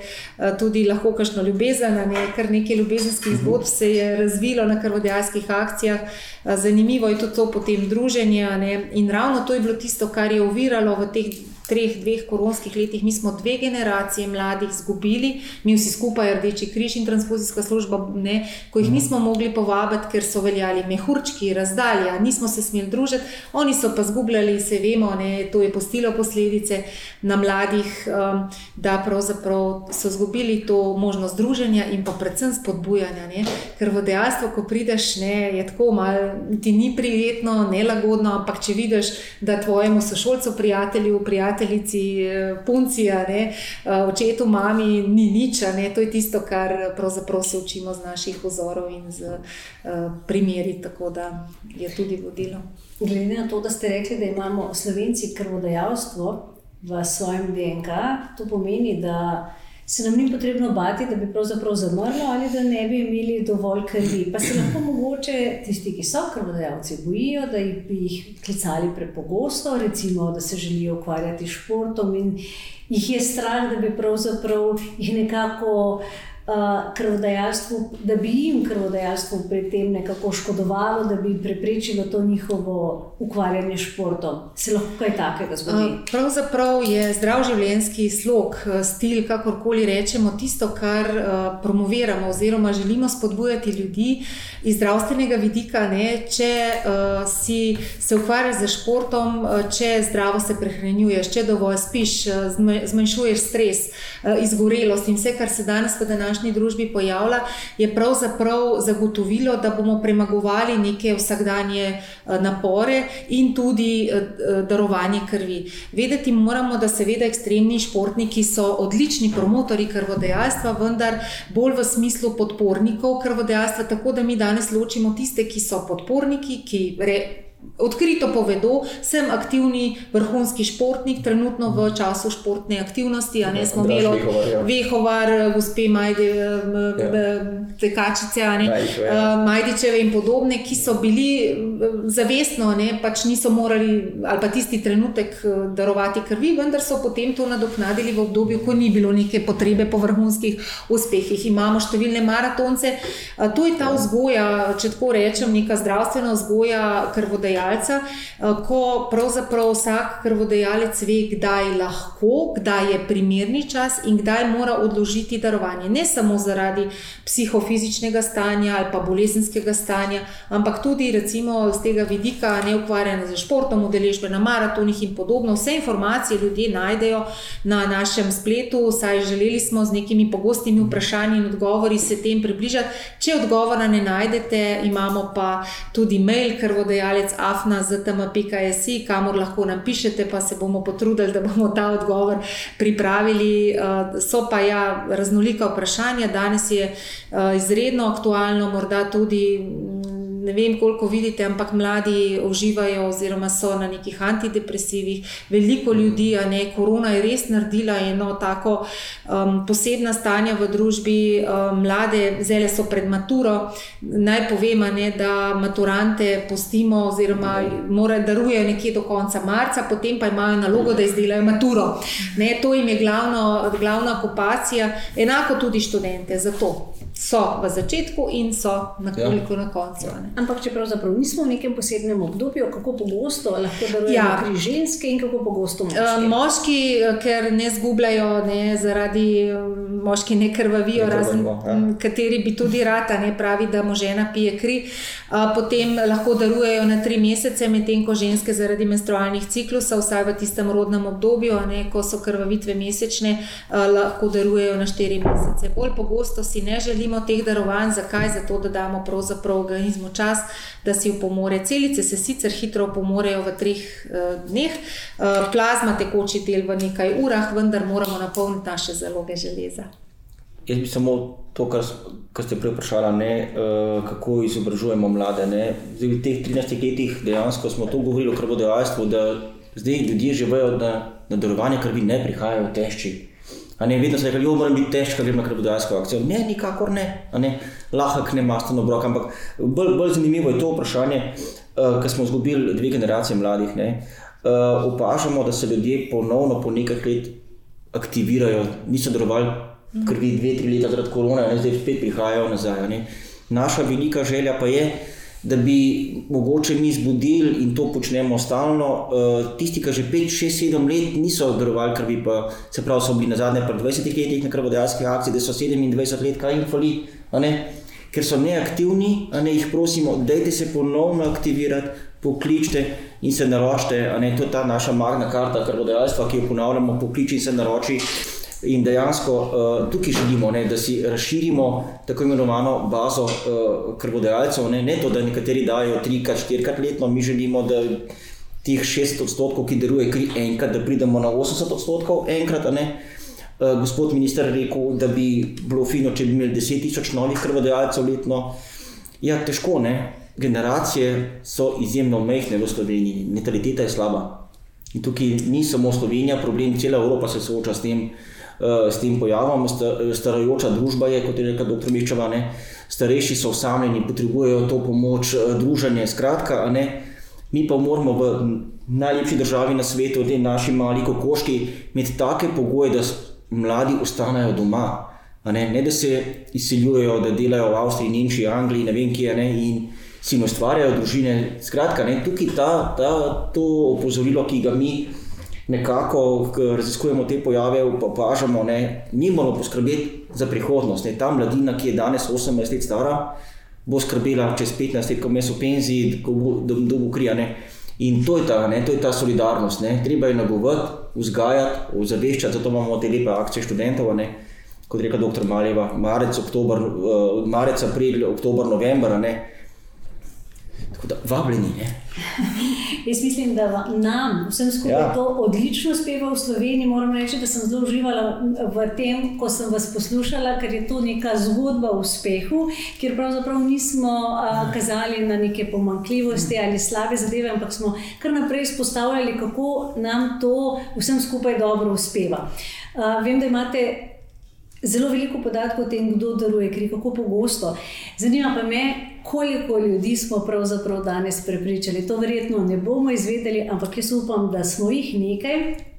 tudi lahko kakšno ljubezen, ne, kar nekaj ljubezenskih mhm. zgodb se je razvilo na krvodajalskih akcijah. Zanimivo je tudi to potem druženje. Ne, in ravno to je bilo tisto, kar je oviralo v teh treh, dveh koronskih letih, mi smo dve generacije mladih izgubili, mi vsi skupaj, Rdeči križ in transfuzijska služba, ne, ko jih nismo mogli povabiti, ker so veljali mehurčki, razdalja, nismo se smeli družiti, oni so pa zgubljali, se vemo, ne, to je postilo posledice na mladih, um, da pravzaprav so izgubili to možnost druženja in pa predvsem spodbujanja. Ne, ker v dejstvo, ko prideš, ne, je tako malo, ti ni prijetno, nelagodno, ampak če vidiš, da tvojemu sošolcu, prijatelju, prijateljici, eh, punci, ne, eh, očetu, mami, ni nič, ne, to je tisto, kar pravzaprav se učimo z naših vzorov in z uh, primeri, tako da je tudi vodilo. Glede na to, da ste rekli, da imamo slovenci krvodajalstvo v svojem DNK, to pomeni, da se nam ni potrebno bati, da bi pravzaprav zamrlo ali da ne bi imeli dovolj krvi. Pa se lahko mogoče tisti, ki so krvodajalci, bojijo, da bi jih klicali prepogosto, recimo, da se želijo ukvarjati s športom in jih je strah, da bi pravzaprav jih nekako krvodajalstvu, da bi jim krvodajalstvo pri tem nekako škodovalo, da bi preprečilo to njihovo ukvarjanje s športom. Se lahko kaj takega zgodi? Pravzaprav je zdrav življenjski slog, stil, kakorkoli rečemo, tisto, kar promoviramo oziroma želimo spodbujati ljudi iz zdravstvenega vidika. Ne, če uh, si se ukvarjaš z športom, če zdravo se prehranjuješ, če dovolj spiš, zmanjšuješ stres, uh, izgorelost in vse, kar se danes v današnjem današnji družbi pojavlja, je pravzaprav zagotovilo, da bomo premagovali neke vsakdanje eh, napore in tudi eh, eh, darovanje krvi. Vedeti moramo, da seveda ekstremni športniki so odlični promotori krvodajalstva, vendar bolj v smislu podpornikov krvodajalstva, tako da mi danes ločimo tiste, ki so podporniki, ki re, Odkrito povedo, sem aktivni vrhunski športnik, trenutno v času športne aktivnosti. Ne smo imeli Vehovar, gospe Majde, ja. Tekačice, ne, ja. Majdičeve in podobne, ki so bili zavestno, ne, pač niso morali, ali pa tisti trenutek, darovati krvi, vendar so potem to nadoknadili v obdobju, ko ni bilo neke potrebe po vrhunskih uspehih. Imamo številne maratonce. To je ta vzgoja, če tako rečem, neka zdravstvena vzgoja krvodajalcev krvodajalca, eh, ko pravzaprav vsak krvodajalec ve, kdaj lahko, kdaj je primerni čas in kdaj mora odložiti darovanje. Ne samo zaradi psihofizičnega stanja ali pa bolezenskega stanja, ampak tudi recimo z tega vidika ne ukvarjanja z športom, udeležbe na maratonih in podobno. Vse informacije ljudje najdejo na našem spletu, saj želeli smo z nekimi pogostimi vprašanji in odgovori se tem približati. Če odgovora ne najdete, imamo pa tudi mail krvodajalec AF afna.ztm.js, kamor lahko nam pišete, pa se bomo potrudili, da bomo ta odgovor pripravili. Eh, so pa ja raznolika vprašanja, danes je eh, izredno aktualno, morda tudi ne vem, koliko vidite, ampak mladi uživajo oziroma so na nekih antidepresivih. Veliko ljudi, a ne korona je res naredila eno tako um, posebna stanja v družbi. Um, mlade zele so pred maturo. Naj povem, ne, da maturante postimo oziroma morajo darujejo nekje do konca marca, potem pa imajo nalogo, da izdelajo maturo. Ne, to jim je glavno, glavna okupacija, enako tudi študente. Zato so v začetku in so nekoliko ja. na koncu. Ne. Ampak, če pravzaprav nismo v nekem posebnem obdobju, kako pogosto lahko darujejo ja. pri ženske in kako pogosto moški? Uh, moški, eh, ker ne zgubljajo, ne, zaradi eh, moški ne krvavijo, razen ja. kateri bi tudi rata, ne pravi, da mu žena pije kri. Uh, potem lahko darujejo na tri mesece, medtem ko ženske zaradi menstrualnih ciklusov, vsaj v tistem rodnem obdobju, ne, ko so krvavitve mesečne, uh, lahko darujejo na štiri mesece. Bolj pogosto si ne želimo teh darovanj, zakaj? Zato, da damo pravzaprav organizmu čas da si upomore. Celice se sicer hitro upomorejo v treh uh, dneh, uh, plazma tekoči del v nekaj urah, vendar moramo napolniti naše zaloge železa. Jaz bi samo to, kar, kar ste prej vprašali, ne, uh, kako izobražujemo mlade. Zdaj, v teh 13 letih dejansko smo to govorili o krvodajalstvu, da zdaj ljudje že vejo, da na darovanje krvi ne prihajajo težči. Ne, vedno se je rekel, moram biti težko, grem na krvodajalsko akcijo. Ne, nikakor ne, ne. lahko ne masto na obrok. Ampak bolj, bolj zanimivo je to vprašanje, uh, eh, ker smo izgubili dve generacije mladih. Uh, opažamo, da se ljudje ponovno po nekaj let aktivirajo, niso darovali krvi dve, tri leta zaradi korona, ne, zdaj spet prihajajo nazaj. Ne. Naša velika želja pa je, da bi mogoče mi zbudili in to počnemo stalno. Uh, tisti, ki že 5, 6, 7 let niso darovali krvi, pa se pravi, so bili na zadnje pred 20 letih na krvodajalskih akcijah, da so 27 let, kaj jim fali, ker so neaktivni, ne jih prosimo, dajte se ponovno aktivirati, pokličite in se naročite. To je ta naša magna karta krvodajalstva, ki jo ponavljamo, pokliči in se naroči. In dejansko uh, tukaj želimo, ne, da si razširimo tako imenovano bazo uh, krvodajalcev. Ne, ne to, da nekateri dajo trikrat, štirikrat letno, mi želimo, da teh šest odstotkov, ki deluje kri enkrat, da pridemo na 80 odstotkov enkrat. Uh, gospod minister je rekel, da bi bilo fino, če bi imeli 10 tisoč novih krvodajalcev letno. Ja, težko, ne. Generacije so izjemno mehke v Sloveniji, nataliteta je slaba. In tukaj ni samo Slovenija, problem, cela Evropa se sooča s tem. Eh, s tem pojavom. Starajoča družba je, kot je rekel dr. Mičeva, ne? starejši so osamljeni, potrebujejo to pomoč, eh, druženje. Skratka, ne? mi pa moramo v najlepši državi na svetu, v tej naši mali kokoški, imeti take pogoje, da mladi ostanejo doma. Ne? ne da se izseljujejo, da delajo v Avstriji, Nemčiji, Angliji, ne vem kje. Ne? In si ustvarjajo družine. Skratka, ne? tukaj ta, ta, to opozorilo, ki ga mi nekako raziskujemo te pojave, opažamo, da mi moramo poskrbeti za prihodnost. Ne. Ta mladina, ki je danes 18 let stara, bo skrbela čez 15 let, ko me so penziji, da bo krijane. In to je ta, ne, to je ta solidarnost. Ne. Treba je nagovati, vzgajati, ozaveščati, zato imamo te lepe akcije študentov. Ne. Kot reka dr. Maljeva, marec, oktober, uh, marec, april, oktober, november. Tako da vabljeni. Jaz mislim, da nam vsem skupaj ja. to odlično uspeva v Sloveniji. Moram reči, da sem zelo uživala v tem, ko sem vas poslušala, ker je to neka zgodba o uspehu, kjer pravzaprav nismo a, kazali na neke pomankljivosti ali slabe zadeve, ampak smo kar naprej izpostavljali, kako nam to vsem skupaj dobro uspeva. A, vem, da imate zelo veliko podatkov o tem, kdo daruje kri, kako pogosto. Zanima pa me, koliko ljudi smo pravzaprav danes prepričali. To verjetno ne bomo izvedeli, ampak jaz upam, da smo jih nekaj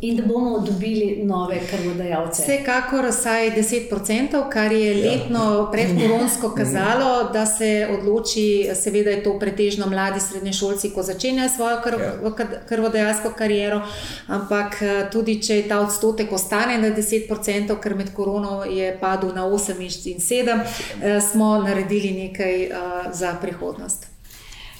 in da bomo dobili nove krvodajalce. Vsekakor vsaj 10%, kar je ja. letno predkoronsko kazalo, da se odloči, seveda je to pretežno mladi srednješolci, ko začenjajo svojo krv, ja. krvodajalsko kariero, ampak eh, tudi če ta odstotek ostane na 10%, ker med korono je padel na 8 in 7, eh, smo naredili nekaj uh, za prihodnost.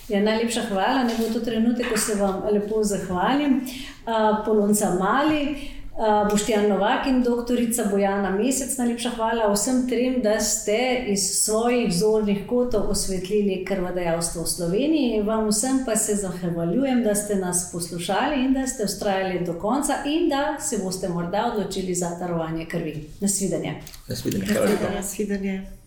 Ja, najlepša hvala, ne bo to trenutek, ko se vam lepo zahvalim. Uh, Polonca Mali, uh, Boštjan Novak in doktorica Bojana Mesec, najlepša hvala vsem trem, da ste iz svojih zornih kotov osvetlili krvodajalstvo v Sloveniji. Vam vsem pa se zahvaljujem, da ste nas poslušali in da ste ustrajali do konca in da se boste morda odločili za darovanje krvi. Nasvidenje. Nasvidenje. Nasvidenje. Nasvidenje.